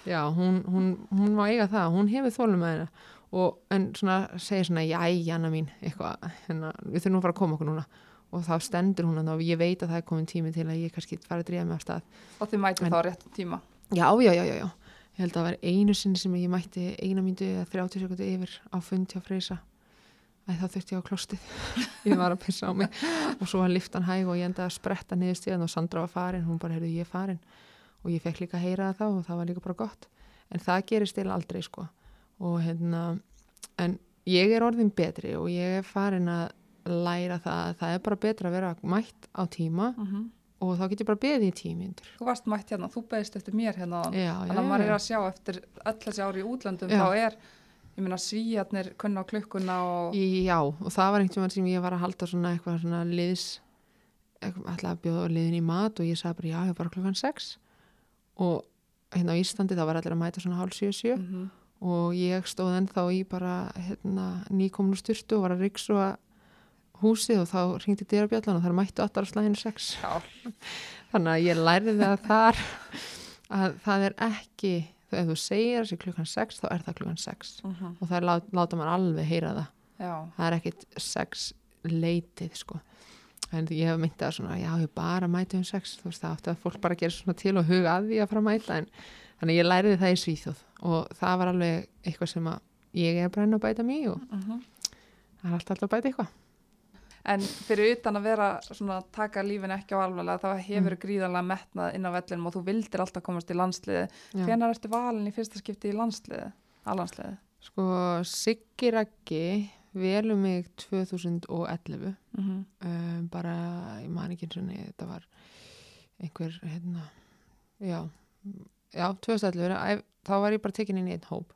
Speaker 2: já, hún, hún, hún má eiga það, hún hefur þólumæðina og en svona segir svona, jæ, Janna mín, eitthvað, hérna, við þurfum að fara að koma okkur núna og þá stendur hún að og ég veit að það er komin tími til að ég kannski fara að drífa mig af stað
Speaker 1: og þið mætið
Speaker 2: En-
Speaker 1: þá á réttum tíma.
Speaker 2: Já, já, já, já, já. Ég held að það var einu sinni sem ég mætti eina myndu eða 30 sekundi yfir á fundi á Freysa. Þá þurfti ég á klostið. ég var að pissa á mig og svo var liftan hæg og ég endaði að spretta niður stíðan og Sandra var farin. Hún bara, heyrðu, ég er farin. Og ég fekk líka að heyra það þá og það var líka bara gott. En það gerist til aldrei, sko. Og hérna, en ég er orðin betri og ég er farin að læra það að það er bara betra að vera mætt á tíma
Speaker 1: Mm
Speaker 2: og þá get ég bara beðið í tímyndur.
Speaker 1: Þú varst mætt hérna, þú beðist eftir mér hérna Þannig að maður er að sjá eftir þessi ári í útlöndum,
Speaker 2: Já.
Speaker 1: þá er, svíjarnir kunna á klukkuna og
Speaker 2: Já, og það var einhvern veginn sem ég var að halda svona eitthvað svona liðs alltaf að bjóða liðin í mat og ég sagði bara já, ég er bara klukkan 6 og hérna á Íslandi þá var allir að mæta svona hálf 7-7
Speaker 1: Mhm.
Speaker 2: og ég stóð ennþá í bara hérna, nýkomnu styrtu og var að ryksu húsið og þá ringdi dyrabjallan og þar mættu allar á slæðinu 6
Speaker 1: Já.
Speaker 2: þannig að ég lærði það þar að það er ekki ef þú segir þessi klukkan 6 þá er það klukkan 6
Speaker 1: Mhm.
Speaker 2: og það er lát, láta mann alveg heyra það.
Speaker 1: Já,
Speaker 2: það er ekkit sex leitið sko. En ég hef myndið að svona, já ég bara mæti um sex. Þú veist það átti að fólk bara gera svona til og huga að því að fara að mæta en þannig ég læriði það í Svíþjóð. Og það var alveg eitthvað sem að ég er bara enn að bæta mig og
Speaker 1: Mhm.
Speaker 2: það er alltaf alltaf að bæta eitthvað
Speaker 1: En fyrir utan að vera svona að taka lífin ekki á alvarlega þá hefur
Speaker 2: Mm.
Speaker 1: gríðarlega metnað inn á vellinum og þú vildir alltaf komast í landsliði. Hvenær ertu valin í fyrsta skipti í landsliði? Allandsliði?
Speaker 2: sko Siggi Raggi velum mig 2011
Speaker 1: Mm -hmm.
Speaker 2: um, bara, ég man ekki eins og niður þetta var einhver hérna, já já, 2011, æ- þá var ég bara tekin inn í einn hóp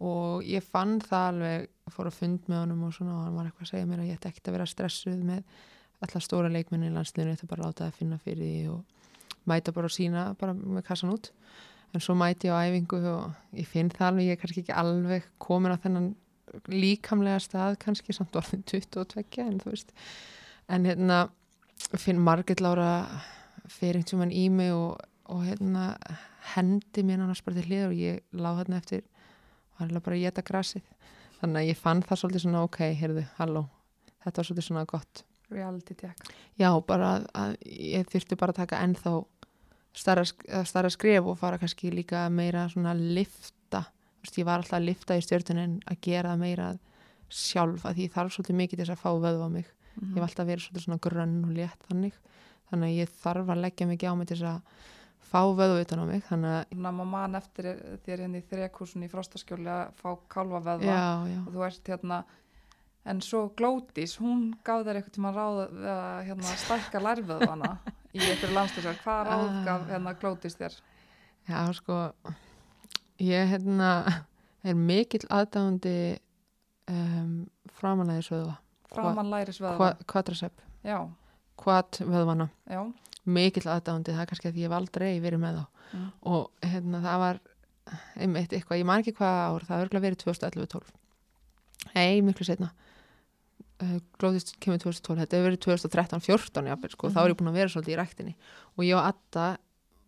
Speaker 2: og ég fann það alveg, fór að fund með honum og svona og hann var eitthvað að segja mér að ég ætti ekkert að vera stressuð með allar stóra leikmenni í landsliðinu, ég ætti bara að láta það finna fyrir því og mæta bara og sína bara með kassan út. En svo mæti ég á æfingu og ég finn það alveg, ég er kannski ekki alveg komin á þennan líkamlega stað kannski samt orðin 22 en þú veist. En hérna finn Margit Lára fyrir einhvern veginn í mig og, og hérna hendi mér annars bara til hlið og ég láð hérna eftir var eiginlega bara að geta grasið þannig að ég fann það svolítið svona ok, heyrðu, halló. Þetta var svolítið svona gott.
Speaker 1: Reality check.
Speaker 2: já, bara að, að ég þyrfti bara að taka ennþá starra, starra skref og fara kannski líka meira svona að lifta Þú veist, ég var alltaf að lifta í stjórnun en að gera meira sjálf að því ég þarf svolítið mikið til þess að fá vöðva á mig.
Speaker 1: Mm
Speaker 2: ég hef alltaf verið svolítið svona grönn og létt þannig. Þannig að ég þarf að leggja mikið á mig til þess að fá vöðu utan á mig þannig að
Speaker 1: að maður man eftir þér hérna í þrekúsin í frostaskjóli að fá kálfa veðva
Speaker 2: já, já,
Speaker 1: og þú ert hérna en svo Glódís, hún gaf þér eitthvað tíma ráð við að hérna, stækka lærveðvana í einhverju landslýsar. Hvað ráð
Speaker 2: Ah.
Speaker 1: gaf hérna Glódís þér?
Speaker 2: já sko ég hérna er mikill aðdáðandi um, framanæðis vöðva
Speaker 1: Framan læris veðva.
Speaker 2: kvadrasepp
Speaker 1: Já,
Speaker 2: quad vöðvana
Speaker 1: já,
Speaker 2: mikill aðdándi, það er kannski að ég hef aldrei verið með þá.
Speaker 1: Mm.
Speaker 2: og hérna það var einmitt eitthvað, ég man ekki hvað ár það örgulega verið 2011-12 nei, miklu setna uh, glóðist kemur 2012, þetta hefur verið 2013-14 jafnvel, sko, þá er ég búin að vera svolítið í ræktinni. Og ég og Adda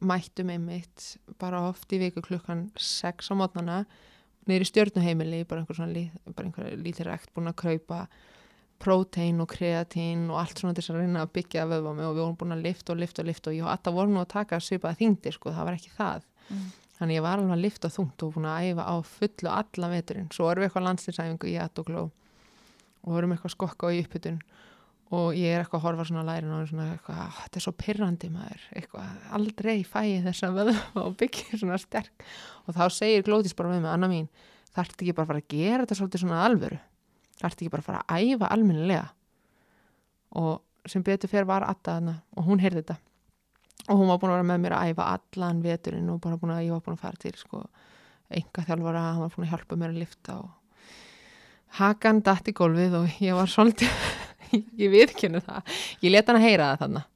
Speaker 2: mættum einmitt bara oft í viku klukkan 6 á mótnana niður í stjörnuheimili, bara einhver svona lí, bara einhver lítið rækt búin að kraupa prótein og kreatín og allt svona til þess að reyna að byggja vöðva mig og við vorum búin að lifta og lifta og lifta og ég og Atta vorum nú að taka svipaða þingdi sko, það var ekki það.
Speaker 1: Mm.
Speaker 2: þannig ég var alveg að lifta þungt og búin að æfa á fullu allan veturinn, svo erum við eitthvað landstinsæfingu í Atta og og vorum eitthvað að skokka á í uppbytun og ég er eitthvað að horfa svona að lærin og svona eitthvað, "Ah, þetta er svo pirrandi maður. Eitthvað, aldrei fæ ég þessa vöðva og byggja svona sterk. Og þá segir Glótis bara með mig, Anna mín þarf ekki bara að fara að gera þetta svolítið svona að alvöru þarf ekki bara að fara að æfa almennilega? Og sem betur fyrir var hana og hún heyrði þetta. Og hún var búin að vera með mér að æfa allan veturinn og bara búin að, ég var búin að fara til sko, enga þjálfara, hann var búin að hjálpa mér að lifta og hakan datt í gólfið og ég var svolítið ég viðkynni það. Ég leta hann að heyra það þannig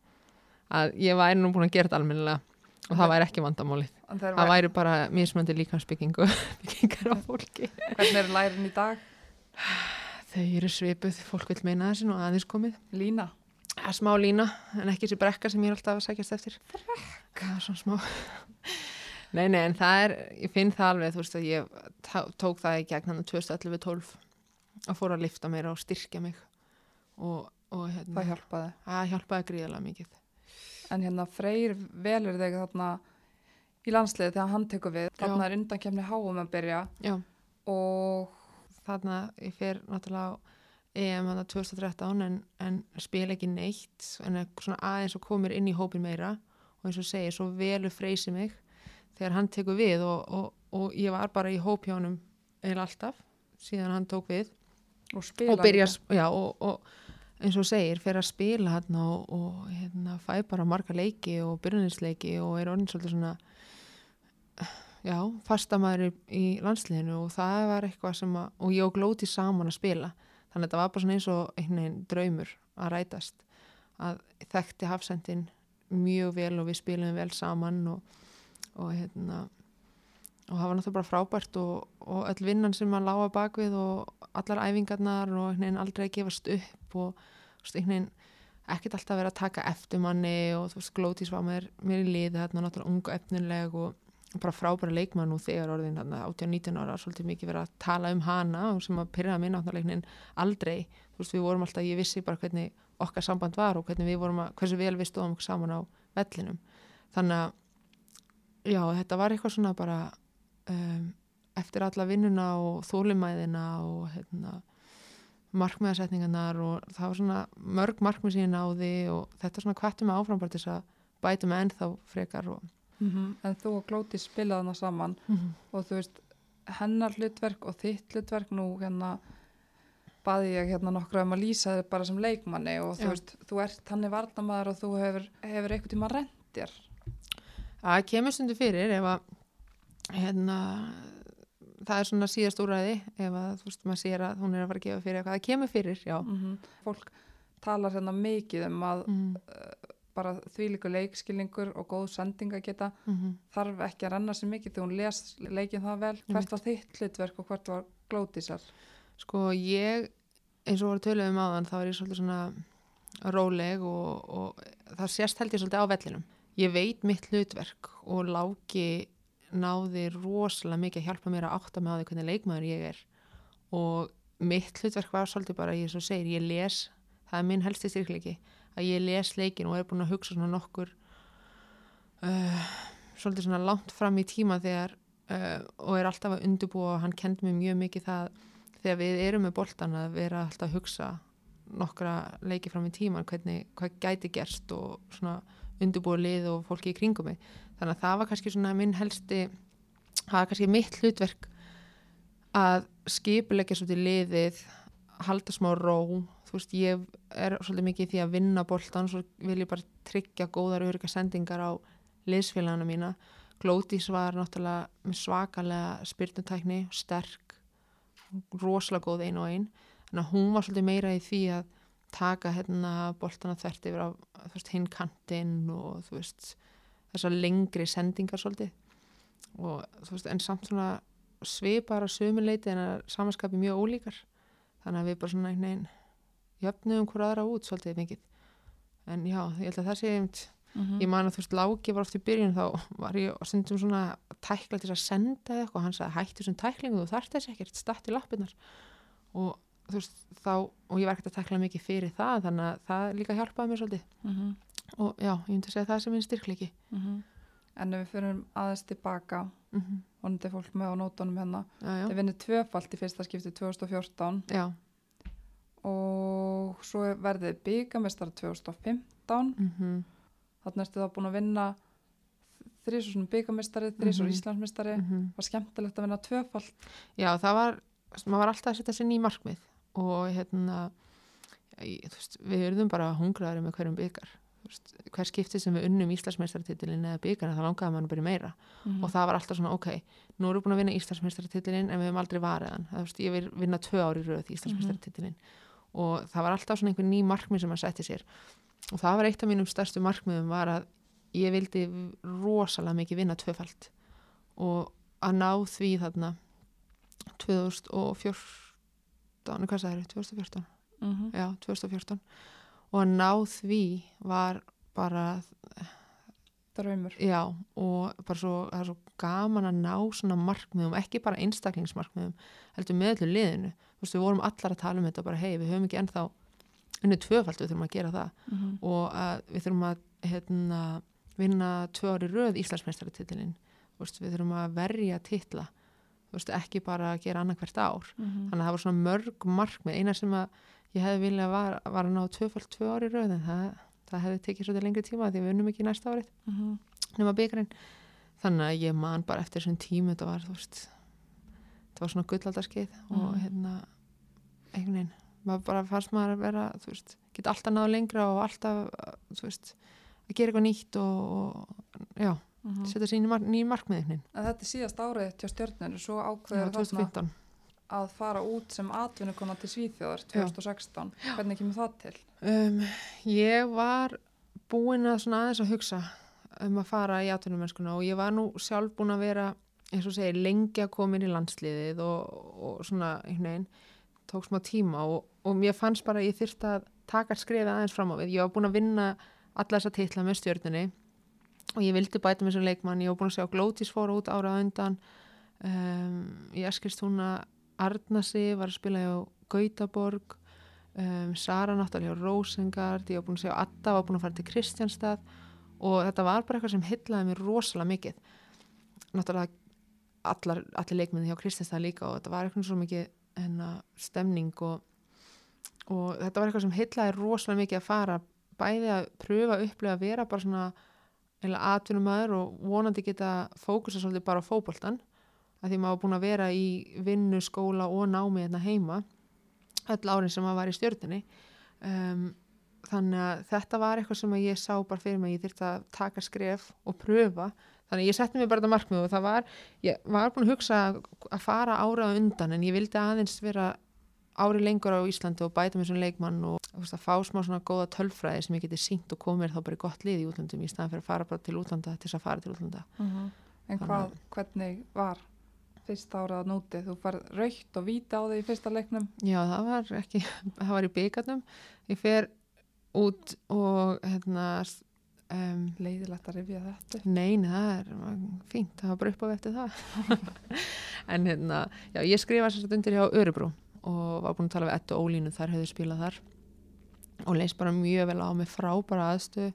Speaker 2: að ég væri nú búin að gera þetta almennilega og það væri ekki vandamálið. Það
Speaker 1: væri,
Speaker 2: væri bara mismöndi líkansbyggingu byggingar á fólki.
Speaker 1: Hvernig er lærin í dag?
Speaker 2: Þau eru svipuð, fólk vil meina þessi nú aðeins komið
Speaker 1: Lína,
Speaker 2: Það er smá lína, en ekki þessi brekka sem ég er alltaf að sækjast eftir. Brekka? Svona smá. Nei, nei, en það er, ég finn það alveg, þú veist að ég tók það í gegn hann 2011-12 að fóra að lifta mér og styrkja mig og, og hérna,
Speaker 1: það hjálpaði
Speaker 2: það hjálpaði gríðarlega mikið.
Speaker 1: en hérna Freyr velur þig þarna í landsliði þegar hann tekur við þarna er undankemni háum að byrja
Speaker 2: Já,
Speaker 1: og
Speaker 2: þarna ég fer náttúrulega á EM hann 2013 en, en spila ekki neitt en svona aðeins og komir inn í hópin meira. Og eins og segir, svo velur freysi mig þegar hann tekur við og, og, og ég var bara í hópjánum eða alltaf, síðan hann tók við.
Speaker 1: Og
Speaker 2: og byrja, já, og, og eins og segir, fer að spila hann og, og hérna, fæ bara marga leiki og byrjunisleiki og er orðin svolítið svona já, fastamæður í, landsliðinu og það var eitthvað sem að, og ég og Glóti saman að spila. Þannig að þetta var bara svona eins og einhvern draumur að rætast að þekkti hafsendin mjög vel og við spilum vel saman og, og hérna og það var náttúrulega bara frábært og, og öll vinnan sem maður lága bakvið og allar æfingarnar og einhvern veginn aldrei að gefast upp og einhvern veginn ekkert alltaf verið að taka eftir manni og þú veist, Glótis var mér, mér í liði þarna náttúrulega unga efnileg og bara frábæra leikmann nú þegar orðin þarna 18-19 ára, svolítið mikið verið að tala um hana og sem að pyrraða einhvern veginn aldrei, þú veist, við vorum alltaf, ég vissi bara hvernig okkar samband var og hvernig við vorum að, hversu vel við stóðum okkur saman á vellinum. Þannig að, já, þetta var eitthvað svona bara um, eftir alla vinnuna og þólimæðina og hérna markmiðasetningarnar og það var svona mörg markmið síðan á því og þetta svona kvætti mig áfram bara til þess að bæta mig ennþá frekar og
Speaker 1: Mhm. en þú og Glóti spilaði hana saman. Og þú veist hennar hlutverk og þitt hlutverk nú hérna baði ég hérna nokkra um að lýsa þig bara sem leikmanni. Og þú
Speaker 2: Já.
Speaker 1: veist, þú ert hann í varnamaður og þú hefur, hefur eitthvað tíma rendir
Speaker 2: Það kemur stundu fyrir ef að hérna, það er svona síðast úræði ef að þú veist maður sér að hún er að fara að gefa fyrir eitthvað, það kemur fyrir, já.
Speaker 1: Mm fólk talar hérna mikið um að
Speaker 2: mm
Speaker 1: bara þvílíku leikskilningur og góð sendinga geta
Speaker 2: -hmm.
Speaker 1: þarf ekki að renna sér mikið þegar hún les leikin það vel, hvert var þitt hlutverk og hvert var Glótisar
Speaker 2: Sko ég, eins og voru töluð um áðan, þá er ég svolítið svona róleg og, og það sést held ég svolítið á vellinum. Ég veit mitt hlutverk og Láki náði rosalega mikið að hjálpa mér að átta mig á því hvernig leikmaður ég er. Og mitt hlutverk var svolítið bara, ég svo segir, ég les, það er minn helsti styrkleiki, að ég les leikin og er búin að hugsa svona nokkur uh, svolítið svona langt fram í tíma þegar uh, og er alltaf að undirbúa og hann kendi mér mjög mikið það þegar við erum með boltan að vera alltaf að hugsa nokkra leiki fram í tíman hvernig, hvað gæti gerst og svona undirbúa lið og fólki í kringum mig. Þannig að það var kannski svona minn helsti það var kannski mitt hlutverk að skipulegja svolítið liðið halda smá ró þú veist ég er svolítið mikið því að vinna boltan svo vil ég bara tryggja góðar örygga sendingar á liðsfélagana mína. Glótis var náttúrulega með svakalega spyrnutækni, sterk rosalega góð ein og ein. Þannig að hún var svolítið meira í því að taka hérna boltana þvert yfir á hinn kantinn og þú veist þessar lengri sendingar svolítið. Og þú veist, en samt svona svipar að sömuleiti en að samanskapi mjög ólíkar. Þannig að við bara svona einhvern veginn jöfnum hver aðra út svolítið mikið en já, ég held að það sé einmitt
Speaker 1: Mhm.
Speaker 2: ég man að þú veist, Láki var oft í byrjun þá var ég stundum svona að tækla til að senda eitthvað, hann sagði hættu þessum tæklingu þú þarft þess ekkert, statt í lappirnar og þú veist, þá og ég var ekkert að tækla mikið fyrir það þannig að það líka hjálpaði mér svolítið
Speaker 1: Mhm.
Speaker 2: og já, ég myndi að segja það sem minn styrkleiki
Speaker 1: Mhm. En ef við fyrir aðeins tilbaka,
Speaker 2: mm -hmm.
Speaker 1: vonandi er fólk með á nótunum hérna, þið vinnir tvöfalt í fyrsta skipti 2014
Speaker 2: já.
Speaker 1: Og svo verðið byggamestara 2015,
Speaker 2: Mm
Speaker 1: þannig ertu þá búin að vinna þrísur byggamestari, þrísur
Speaker 2: Mhm.
Speaker 1: Íslandsmestari, var skemmtilegt að vinna tvöfalt.
Speaker 2: já, það var maður var alltaf að setja sér ný markmið. Og hérna ég, veist, við erum bara hungraðari með hverjum byggar veist, hver skipti sem við unnum Íslandsmeistartitilin eða byggarna þá langaði mann bara í meira.
Speaker 1: Mhm.
Speaker 2: og það var alltaf svona ok, nú erum við búin að vinna Íslandsmeistartitilin en við hefum aldrei það, veist, ég vil vinna tvö ári röð Íslandsmeistartitilin og það var alltaf svona einhver ný markmið sem maður setti sér. Og það var eitt af mínum stærstu markmiðum var að ég vildi rosalega mikið vinna tvöfald og að ná því þarna 2014 hvað sagði þér, 2014
Speaker 1: Mhm.
Speaker 2: já, 2014 og að ná því var bara
Speaker 1: Draumur.
Speaker 2: Já, og bara svo, það er svo gaman að ná svona markmiðum, ekki bara einstaklingsmarkmiðum, heldur með öllu liðinu. Þú veist, við vorum allar að tala um þetta bara, hei, við höfum ekki ennþá unnið tvöfald, við þurfum að gera það
Speaker 1: Mhm.
Speaker 2: og að við þurfum að hérna, vinna tvö ári röð veist, við þurfum að verja titla, veist, ekki bara að gera annað hvert ár.
Speaker 1: Mhm.
Speaker 2: Þannig að það var svona mörg markmið, eina sem að ég hefði viljað var, var að ná tvöfald tvö ári röð, en það, það hefði tekið svolítið lengri tíma því við unnum ekki næsta árið
Speaker 1: Mhm.
Speaker 2: nema byggarinn þannig að ég man bara eftir þessum tímu þetta var, veist var svona gullaldarskeið og
Speaker 1: Mhm.
Speaker 2: hérna einhvern veginn, maður bara fannst maður að vera, þú veist, geta alltaf náðu lengra og alltaf, þú veist að gera eitthvað nýtt og, og já,
Speaker 1: Mhm.
Speaker 2: setja sér mar nýjum markmiðin
Speaker 1: þetta er síðast árið til stjörnur svo
Speaker 2: já,
Speaker 1: ákveður þarna
Speaker 2: 2015
Speaker 1: að fara út sem atvinnukona til Svíþjóðar 2016. Hvernig kemur það til?
Speaker 2: Um, ég var búin að svona aðeins að hugsa um að fara í atvinnumennskuna og ég var nú sjálf búin að vera eins og segir lengi að koma inn í landsliðið og, og svona einhvern veginn tók smá tíma og, og mér fannst bara ég þyrfti að taka skrefið aðeins fram á við. Ég var búin að vinna alla þessa titla með stjörnunni og ég vildi bæta með sem leikmann. Ég var búin að sjá Glótis fóra út ára á undan. Um, ég eskist hún að Arnasi var að spila hjá Gautaborg um, Sara náttúrulega hjá Rosengard ég var búin að sjá Adda var búin að fara til Kristjánstað og þetta var bara eitthvað sem hyllaði mér rosalega mikið. Náttúrulega allar, allir leikminni hjá Kristjánstað líka og þetta var eitthvað svo mikið hennar stemning og, og þetta var eitthvað sem hyllaði rosalega mikið að fara bæði að pröfa að upplega að vera bara svona atvinnumæður og vonandi geta fókusa svolítið bara á fótboltan að því maður búin að vera í vinnu, skóla og námi hérna heima öll árin sem maður var í stjórninni um, þannig að þetta var eitthvað sem ég sá bara fyrir mig ég þyrfti að taka skref og pröfa. Þannig að ég setti mig bara þetta markmið og það var ég var búin að hugsa að fara ára á undan en ég vildi aðeins vera ári lengur á Íslandi og bæta mér svona leikmann og veist, að fá smá svona góða tölfræði sem ég geti sínt og komið þá bara í gott lið í útlandum í staðan fyrir að fara bara til útlanda til þess að fara til útlanda.
Speaker 1: En
Speaker 2: Þannig
Speaker 1: hvað, hvernig var fyrsta árið að núti? Þú farið raukt og víti á þig í fyrsta leiknum.
Speaker 2: Já, það var ekki, það var í byggarnum. Ég fer út og hérna, um,
Speaker 1: Leiðilegt að rifja þetta.
Speaker 2: nein, það er fínt, það var bara upp á eftir það. en hérna, já, ég skrifa sér undir hjá Örubrú og var búin að tala við Ettu Ólínu, þar hefðu spilað þar og leist bara mjög vel á með frábara aðstu,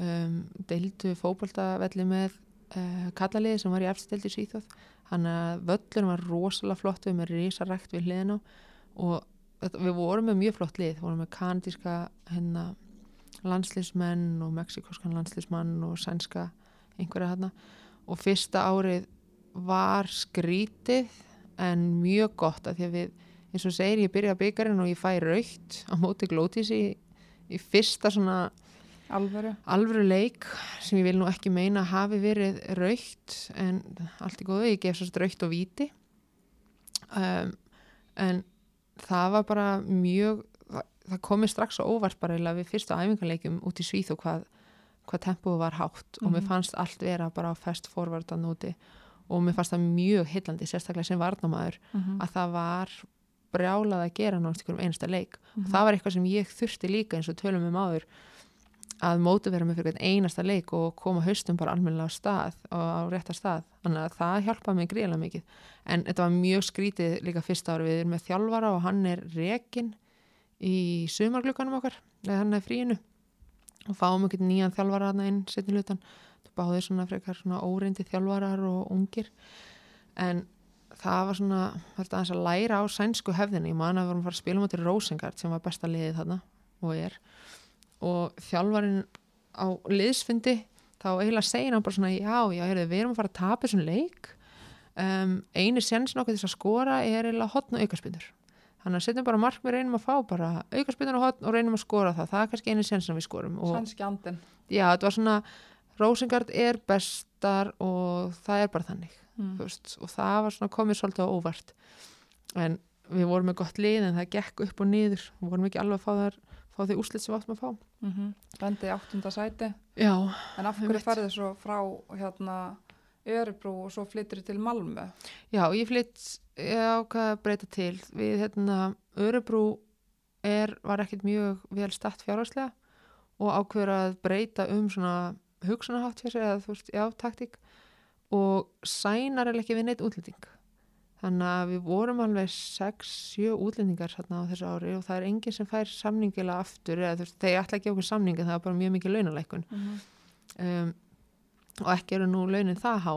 Speaker 2: um, deildu fótboltavelli með uh, kallaliði sem var í efstildi Svíþjóð. Hann að völlur var rosalega flott við með risarækt við hliðina og þetta, við vorum með mjög flott lið, við vorum með kanadíska hérna landslismenn og mexikoskan landslismann og sænska einhverja hérna og fyrsta árið var skrítið en mjög gott að því að við eins og segir ég byrja byggarinn og ég fæ raukt á móti glótis í, í fyrsta svona
Speaker 1: Alvöru.
Speaker 2: alvöru leik sem ég vil nú ekki meina hafi verið raukt en allt í góðu, ég gef svo raukt og víti um, en það var bara mjög það komi strax á óvart bara við fyrstu æfingarleikjum út í Svíþ og hvað, hvað tempóið var hátt og mér
Speaker 1: Mhm.
Speaker 2: fannst allt vera bara fest forvartan úti og mér fannst það mjög hillandi sérstaklega sem varnamaður
Speaker 1: Mhm.
Speaker 2: að það var brjálað að gera náttúrulega ykkur um einasta leik
Speaker 1: Mhm.
Speaker 2: það var eitthvað sem ég þurfti líka eins og tölum um áður að móti vera með fyrir einasta leik og koma haustum bara almennilega á stað og á rétta stað, þannig að það hjálpaði mig gríðlega mikið, en þetta var mjög skrítið líka fyrsta ári, við erum með þjálfara og hann er rekin í sumarglukkanum okkar, eða hann er fríinu. Og fáum ekkert nýjan þjálfara hann inn setni hlutan, báðir svona frekar svona óreyndi þjálfarar og ungir. En það var svona, þetta aðeins að læra á sænsku hefðinni, ég man að við vorum að fara að spila mútið Rosengard sem var besta liðið þarna og er og þjálfarinn á liðsfundi þá eiginlega segir hann bara svona já, já, heyrðu, við erum að fara að tapa þessum leik. Um, eini sensin okkur til þess að skora er eiginlega hotn og aukarspindur þannig að setjum bara mark við reynum að fá bara aukarspindur og hotn og reynum að skora það. Það er kannski eini sensin við skorum og
Speaker 1: Sænski andin.
Speaker 2: já, þetta var svona Rosengard er bestar og það er bara þannig
Speaker 1: Mm.
Speaker 2: veist, og það var svona komið svolítið á óvart. En við vorum með gott lið en það gekk upp og niður. Við vorum ekki alveg að fá, þar, fá því úslit sem við áttum að fá
Speaker 1: Mm -hmm. Bendið í áttunda sæti.
Speaker 2: já,
Speaker 1: En af hverju
Speaker 2: Einmitt.
Speaker 1: færðu svo frá hérna Örebrú og svo flyttur til Malmö?
Speaker 2: já, ég flytt ég ákvað að breyta til við hérna, Örebrú er, var ekkit mjög vel statt fjárhagslega og ákveður að breyta um svona hugsunahátt hjá sér eða þú veist, já, taktík og sænar er ekki við neitt útlending þannig að við vorum alveg 6-7 útlendingar á þessu ári og það er enginn sem fær samningilega aftur eða þeir ætla ekki okkur samningi það er bara mjög mikið launalækun
Speaker 1: Mm -hmm.
Speaker 2: um, og ekki eru nú launin það há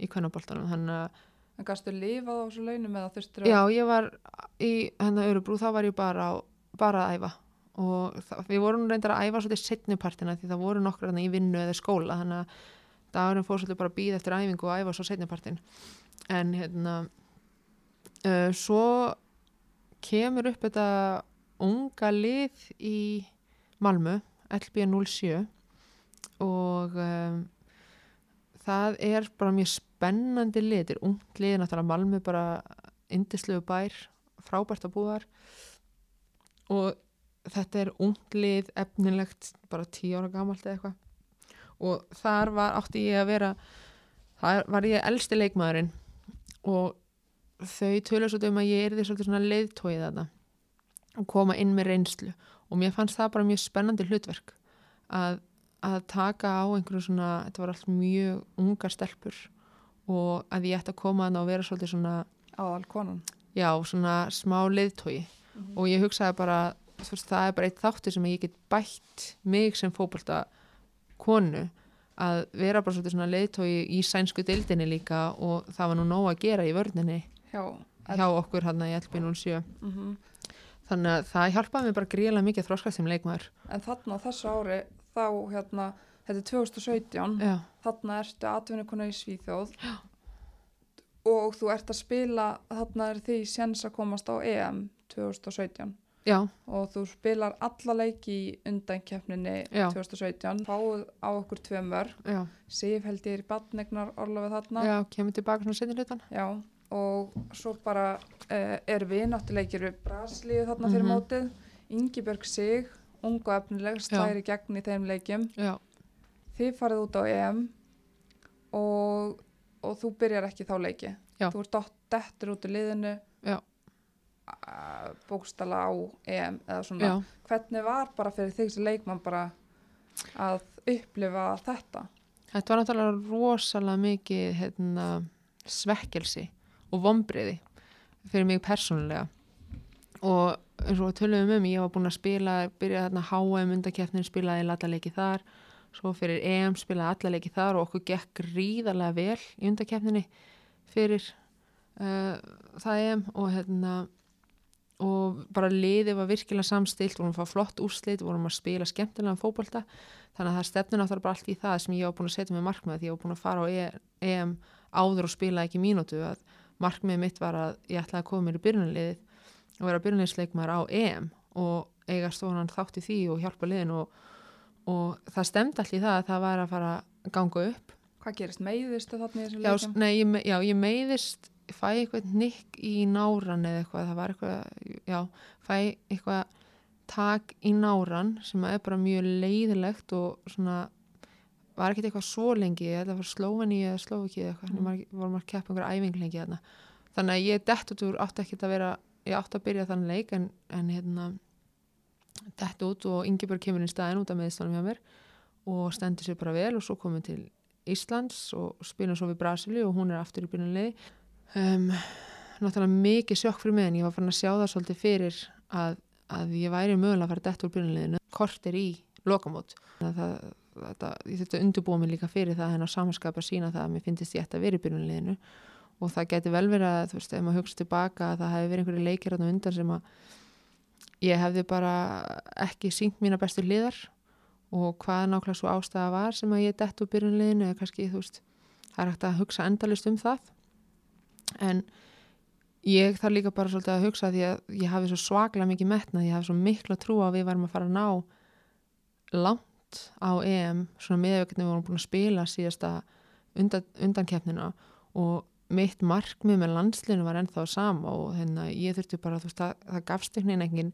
Speaker 2: í kvennaboltanum þannig að
Speaker 1: En gæstu lifað á þessu launum eða þurftur
Speaker 2: Já, ég var í hennar Örubrú, þá var ég bara, á, bara að æfa og það, við vorum reyndar að æfa svolítið setnipartina því það voru þarna í vinnu eða skóla þannig að dagurinn fór svolítið bara að býða eftir æfingu og æfa svo setnipartin en hérna uh, svo kemur upp þetta unga lið í Malmö LB07 og um, það er bara mjög spennandi lið, þetta er ungt lið náttúrulega Malmö bara indislegu bær frábært að búa þar. Og þetta er ungt lið efnilegt bara tíu ára gamalt eða eitthvað og þar var átti ég að vera þar var ég elsti leikmaðurinn og þau tölur svolítið um að ég er því svolítið svona leiðtóið þarna og koma inn með reynslu. Og mér fannst það bara mjög spennandi hlutverk að, að taka á einhverju svona, þetta var allt mjög unga stelpur og að ég ætti að koma þarna og vera svolítið svona
Speaker 1: aðal konan.
Speaker 2: já, svona smá leiðtói og ég hugsaði bara það er bara eitt þáttur sem ég get bætt mig sem fótbolta konu að vera bara svona leiðtói í sænsku deildinni líka og það var nú nóg að gera í vörninni
Speaker 1: Já,
Speaker 2: hjá okkur hann í LB07
Speaker 1: mm
Speaker 2: þannig að það hjálpaði mér bara gríðlega mikið að þróskast sem leikmaður.
Speaker 1: En þarna þessu ári þá hérna, þetta er 2017
Speaker 2: já,
Speaker 1: þarna ertu atvinnukona í Svíþjóð Já. og þú ert að spila þarna er því séns að komast á EM 2017
Speaker 2: já,
Speaker 1: og þú spilar alla leiki í undankeppninni
Speaker 2: Já.
Speaker 1: 2017 fáið á okkur tvö mörg Sif held ég er í badnegnar orlofið þarna.
Speaker 2: Já kemur tilbaka svona setni hlutan
Speaker 1: Já, og svo bara uh, er við náttúruleikir við Brasilíu þarna fyrir
Speaker 2: Mhm.
Speaker 1: mótið. Ingibjörg Sig, ung og efnileg slæri gegn í þeim leikjum.
Speaker 2: Já,
Speaker 1: þið farið út á EM og, og þú byrjar ekki þá leiki.
Speaker 2: Já.
Speaker 1: þú ert dott, dettur út í liðinu.
Speaker 2: Já.
Speaker 1: Bókstala á EM eða svona.
Speaker 2: Já.
Speaker 1: Hvernig var bara fyrir þig sem leikmann bara að upplifa þetta?
Speaker 2: Þetta var náttúrulega rosalega mikið hérna, svekkelsi og vombriði fyrir mig persónulega. Og eins og við töluðum um, ég var búin að spila byrjaði þarna HM undakeppnin spilaði alla leiki þar, svo fyrir EM spilaði alla leiki þar og okkur gekk ríðarlega vel í undakeppninni fyrir uh, það EM og hérna og bara liðið var virkilega samstilt vorum að fá flott úrslit, vorum að spila skemmtilega fótbolta, þannig að það stefnir náttúrulega bara allt í það sem ég var búin að setja með markmið því ég var búin að fara á E- EM áður og spila ekki mínútu að markmið mitt var að ég ætlaði að koma mér í byrjunarliðið og vera byrjunarliðsleikmar á EM og eiga stónan þátt í því og hjálpa liðin og, og það stemdi allt í það að það var að fara að ganga upp.
Speaker 1: Hvað gerist, meiðistu þarna í þessum
Speaker 2: já,
Speaker 1: leikjum?
Speaker 2: nei, ég, já, ég meiðist fæ eitthvað nikk í náran eða eitthvað, það var eitthvað já, fæ eitthvað tak í náran sem er bara mjög leiðilegt og svona var ekkert eitthvað svo lengi, ég held að það var Slóveni eða Slóviki eða eitthvað,
Speaker 1: Mm.
Speaker 2: mm. vorum að keppa einhverja æfing lengi þarna þannig að ég dett út úr átti ekkert að vera ég átti að byrja þann leik en, en hérna dett út og Ingeborg kemur inn í staðin út af meðstofnum hjá mér og stendur sér bara vel og svo komum við til Íslands og spilum svo við Brasilíu og hún er aftur í byrjunliði um, náttúrulega mikið sjokk fyrir mig en ég var farin að sjá það svolítið fyrir að, að ég væri mögulega að fara dett úr byrjunliðinu kortir í lokamót. Það, það, ég þurfti að undirbúa mig líka fyrir það hennar samanskap að sína það að mér finnst ég ætti að vera í byrjunliðinu og það geti vel verið að þú veist, ef maður hugsa tilbaka að það hefði verið einhverju leikir á undan sem að ég hefði bara ekki sínt mína bestu hliðar og hvað nákvæmlega svo ástæða var sem að ég dett úr byrjunliðinu eða kannski þú veist, það er hægt að hugsa endalist um það en ég þarf líka bara svolítið að hugsa því að ég hafi svo svaklega mikið metnað, ég hafi svo mikla trú á að við varum að fara að ná langt á EM svona meðvöggnum við vorum búin að spila síðasta undan, undankeppnina og mitt markmið með landslinu var ennþá sama og hérna ég þurfti bara þú veist það, það gafst einhvern veginn engin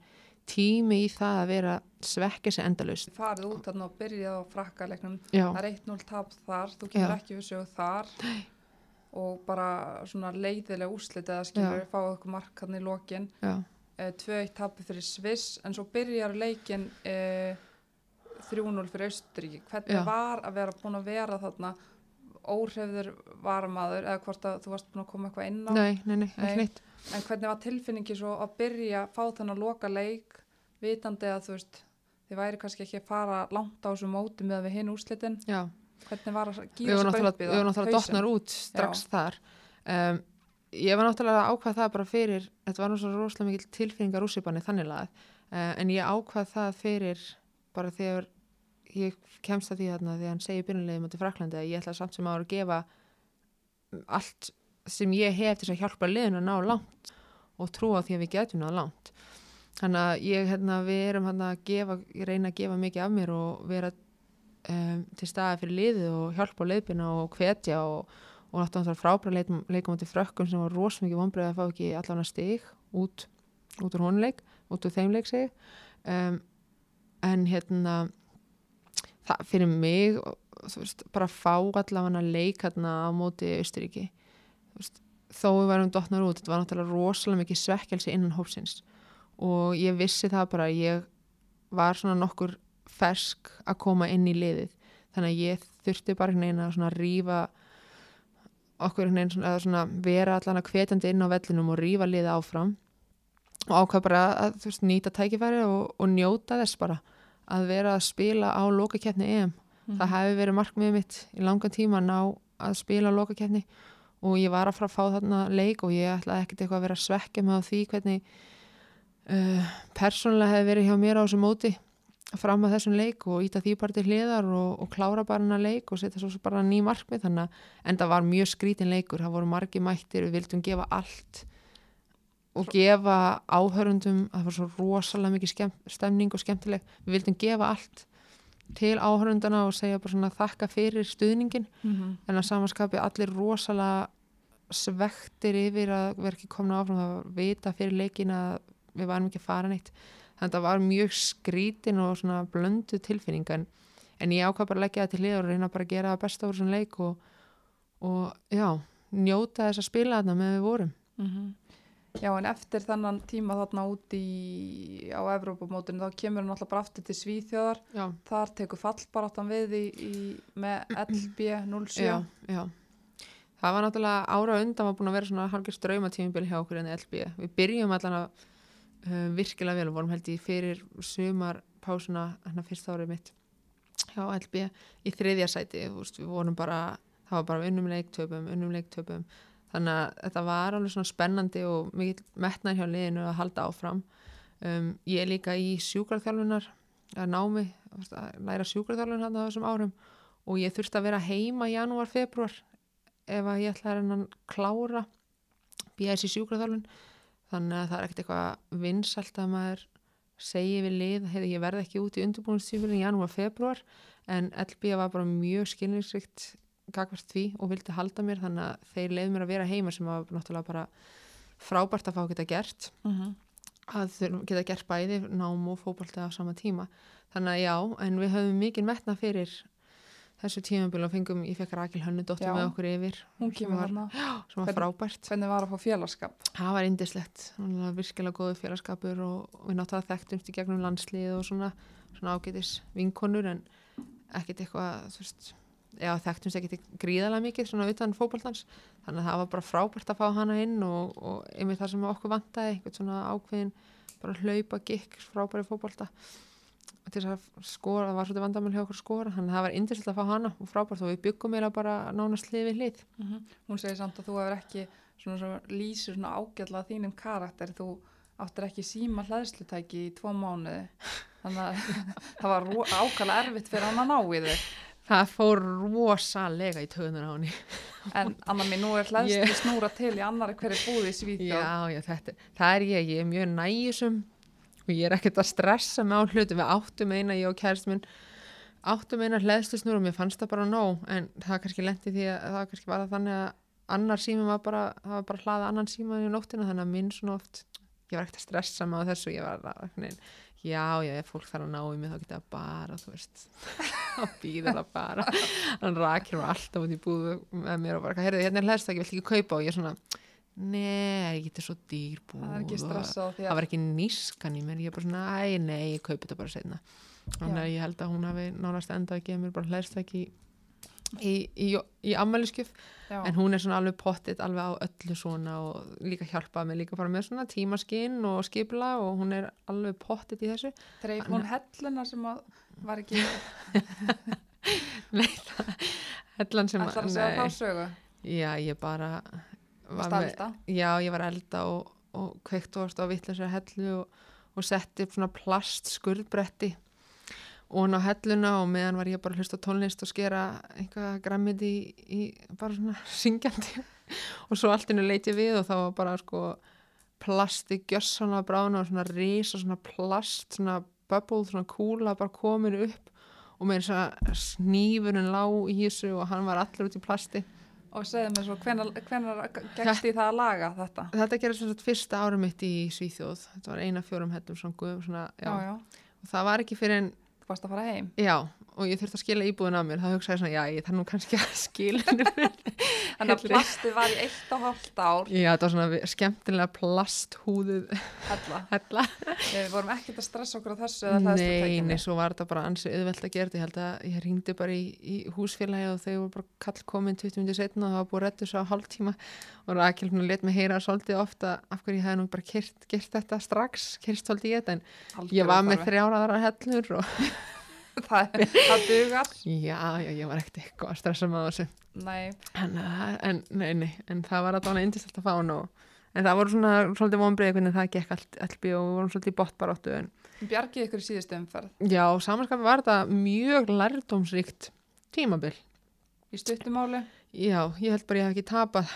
Speaker 2: tími í það að vera svekkja sig endalust
Speaker 1: farið út þarna og byrjað á frakkalegnum
Speaker 2: já,
Speaker 1: það er 1-0 tap þar, þú kemur
Speaker 2: Já.
Speaker 1: ekki við sögu þar og bara svona leiðilega úrslit eða skilur
Speaker 2: Já.
Speaker 1: fáið okkur mark hann í lokin. Eh, 2-1 tapi fyrir Sviss en svo byrjar leikin eh, 3-0 fyrir Austuríki hvernig
Speaker 2: Já.
Speaker 1: var að vera búin að vera þarna? Óhrefður varamaður eða hvort að þú varst búin að koma eitthvað inn á?
Speaker 2: Nei, nei, nei, ekki neitt.
Speaker 1: En hvernig var tilfinningi svo að byrja fá þennan loka leik vitandi að þú veist þið væri kannski ekki að fara langt á þessu móti með við hinn úrslitin?
Speaker 2: Já,
Speaker 1: hvernig var að
Speaker 2: vorum
Speaker 1: sig
Speaker 2: náttúrulega,
Speaker 1: upp í
Speaker 2: við vorum náttúrulega dottnar út strax þar. Um, ég var náttúrulega að ákvað það bara fyrir þetta var náttúrulega rosalega mikil tilfinningar úsipanni þannig lagað. Uh, en ég ákvað það fyrir bara þegar ég kemst að því þarna þegar hann segir byrjunlegið mútið Fraklandi að ég ætla samt sem áður að gefa allt sem ég hef til að hjálpa liðinu að ná langt og trúa því að við getum náð langt. Þannig að ég, hérna, við erum hérna að gefa, reyna að gefa mikið af mér og vera um, til staði fyrir liðið og hjálpa á leiðbina og hvetja og, og náttúrulega frábæra leikum, átti frökkum sem var ros mikið vonbreið að fá ekki allan að stig út, út úr honleik, út úr þeim leik segi um, en hérna það fyrir mig veist, bara fá allavega leik hérna á móti veist, þó við varum dottnar út þetta var náttúrulega rosalega mikið svekkelsi innan hópsins. Og ég vissi það bara ég var svona nokkur fersk að koma inn í liðið. Þannig að ég þurfti bara einhvern veginn að rífa okkur einhvern veginn eða svona vera allan að hvetjandi inn á vellinum og rífa liðið áfram. Og ákvað bara að veist, nýta tækifæri og, og njóta þess bara. Að vera að spila á lokakeppni EM.
Speaker 1: Mhm.
Speaker 2: það hefði verið markmiðið mitt í langan tíma að ná að spila á lokakeppni. Og ég var að fara að fá þarna leik og ég ætlaði ekkert eitthvað að vera að svekja mig á því hvernig uh, persónulega hefði verið hjá mér á þessu móti fram að þessum leik og íta því bara til hliðar og, og klára bara hana leik og setja svo bara ný markmið. Þannig að en það var mjög skrítin leikur, það voru margi mættir. Við vildum gefa allt og gefa áhörundum. Það var svo rosalega mikið skemm, stemning og skemmtileg, við vildum gefa allt til áhörundana og segja bara svona þakka fyrir stuðningin
Speaker 1: Mhm.
Speaker 2: en að samanskapi allir rosalega svektir yfir að vera ekki komin áfram. Var vita fyrir leikin að við varum ekki að fara neitt þannig að það var mjög skrítin og svona blöndu tilfinning en, en ég ákvað bara að leggja það til liður og reyna bara að gera það besta úr svona leik og, og já, njóta þess að spila þarna með við vorum.
Speaker 1: Mhm. Já, en eftir þennan tíma þarna út í, á Evrópumótinu þá kemur hann alltaf bara aftur til Svíþjóðar.
Speaker 2: Já,
Speaker 1: þar tekur fallbaráttan við í, í, með LB 07
Speaker 2: já, já. Það var náttúrulega ára undan var búin að vera svona halgir ströymatímibil hjá okkur en LB við byrjum allan að uh, virkilega vel og vorum held í fyrir sumar pásuna, hérna fyrst árið mitt hjá LB í þriðja sæti, veist, við vorum bara það var bara unnum leiktöpum, unnum leiktöpum. Þannig að þetta var alveg svona spennandi og mikið metnar hjá liðinu að halda áfram. Um, ég er líka í sjúkarþjálfunar að þú veist, að læra sjúkarþjálfun hann á þessum árum. Og ég þurfti að vera heima janúar, februar ef að ég ætla að klára BS í sjúkraþjálfun þannig að það er ekkert eitthvað vinsalt að maður segi við lið. Hefði ég verði ekki út í undirbúinstífilin í janúar, februar en LB var bara mjög skilningsrikt gagvart því og vildi halda mér. Þannig að þeir leiði mér að vera heima sem var náttúrulega bara frábært að fá geta gert.
Speaker 1: Mhm.
Speaker 2: að þau geta gert bæði nám og fótbolta á sama tíma. Þannig að já, en við höfum mikið metna fyrir þessu tímabili og fengum, ég fekk Rakil Hönnudóttir með okkur yfir
Speaker 1: Hún
Speaker 2: sem
Speaker 1: kemur
Speaker 2: var, sem var frábært.
Speaker 1: Hvernig var að fá félagskap?
Speaker 2: það var indislegt, virkilega góðu félagskapur og, við náttúrulega þekktumst í gegnum landslið og svona, svona ágætis vinkonur en ekkert eitthvað þú veist, já þekktumst ekkert gríðalega mikið svona utan fótboltans. Þannig að það var bara frábært að fá hana inn og, og einmitt það sem okkur vantaði eitthvað svona ákveðin, bara hlaupa gikk frábæri fótbolta. og til að skora, það var svolítið vandamál hjá okkur að skora þannig að það var indislegt að fá hana og frábært og við byggum eiginlega bara nánast hlið við hlið
Speaker 1: Hún segir samt að þú hefur ekki svona, svona lýsir svona ágætla þínum karakter. Þú áttir ekki síma hlæðslutæki í tvo mánuði. Þannig að það var ákala erfitt fyrir hann að ná í þig.
Speaker 2: það fór rosalega í töðunar á henni
Speaker 1: En Anna mín, nú er hlæðslu snúra til í annari hverju búði í Svíþjóð.
Speaker 2: Já, já, þetta, það er ég, ég er mjög nægjusum og ég er ekkert að stressa mig á hluti, við áttum eina, ég og kærist minn áttum eina hlæðslusnúr og mér fannst það bara nóg, en það kannski lendi því að það kannski var það þannig að annar sími var bara, það var bara hlaða annan síma í nóttina, þannig að minn svona oft ég var ekkert að stressa mig á þessu, ég var að nein, já, já, ef fólk þarf að ná í mig þá geta það bara, þú veist þá býður það bara. Hann rakir var alltaf út í búðu með mér og bara, heyrðu, hérna er hlæðstakki, ég nei, þetta er svo dýr búð
Speaker 1: Það er ekki stressað
Speaker 2: það
Speaker 1: að
Speaker 2: var ekki nískan í mér. Ég er bara svona, æ, nei, ég kaupi þetta bara setna þannig að ég held að hún hafi nánast enda að gefa mér bara hlæðstæki í, í, í, í ammæliskjöf
Speaker 1: já,
Speaker 2: en hún er svona alveg pottit alveg á öllu svona og líka hjálpað mig líka bara með svona tímaskinn og skipla og hún er alveg pottit í þessu.
Speaker 1: Dreif hún helluna sem að var ekki
Speaker 2: hellan sem
Speaker 1: ætlar að segja
Speaker 2: nei,
Speaker 1: þá sögu.
Speaker 2: já, ég bara var með-? Já, ég var elda og, og kveikt og varst á vittlislega hellu og, og setti upp svona plast skurðbretti og hann á helluna og meðan var ég bara að hlusta tónlist og skera einhvað grammit í, í bara svona syngjandi og svo allt innu leiti við og þá var bara sko plasti gjössanlega brána og svona risa svona plast, svona bubble, svona kúla bara komin upp og með þess að snífurinn lá í þessu og hann var allur út í plasti
Speaker 1: Og segðu mér svo, hvenar, gegst í það að laga þetta?
Speaker 2: Þetta gerði svona fyrsta árum mitt í Svíþjóð. Þetta var eina fjórum hettum svona, guð, svona já.
Speaker 1: Já, já,
Speaker 2: Og það var ekki fyrir en,
Speaker 1: þú varst að fara heim.
Speaker 2: já, og ég þurfti að skila íbúðin á mér. Það hugsaði ég svona, já, ég þarf nú kannski að skila.
Speaker 1: Þannig að plastið var í eitt og hálft ár
Speaker 2: já, þetta var svona skemmtilega plasthúðuð
Speaker 1: hella.
Speaker 2: hella.
Speaker 1: Við vorum ekkert að stressa okkur á þessu eða það
Speaker 2: Nei, nei, svo var þetta bara ansi auðvelt að gera. Ég held að ég ringdi bara í, í húsfélagi og þau voru bara kall komin 20 minnir setna og það var búið að redda þessu á hálftíma og Rakel let mig heyra svolítið ofta af hverju ég hefði nú bara kert, gert þetta strax, kerst svolítið í þetta en ég var með þrjáraðara hellur og
Speaker 1: það, það dugar.
Speaker 2: já, já, ég var ekkert eitthvað að stressa með þessu
Speaker 1: Nei,
Speaker 2: en, uh, en, nei, nei, en það var alltaf indislegt að fá hann og en það voru svona svolítið vonbreið hvernig það gekk allt, allt og við vorum svolítið en
Speaker 1: bjargið ykkur í síðustu umferð.
Speaker 2: já, samanskapi var þetta mjög lærdómsríkt tímabil
Speaker 1: Í stuttumáli,
Speaker 2: já, ég held bara ég hef ekki tapað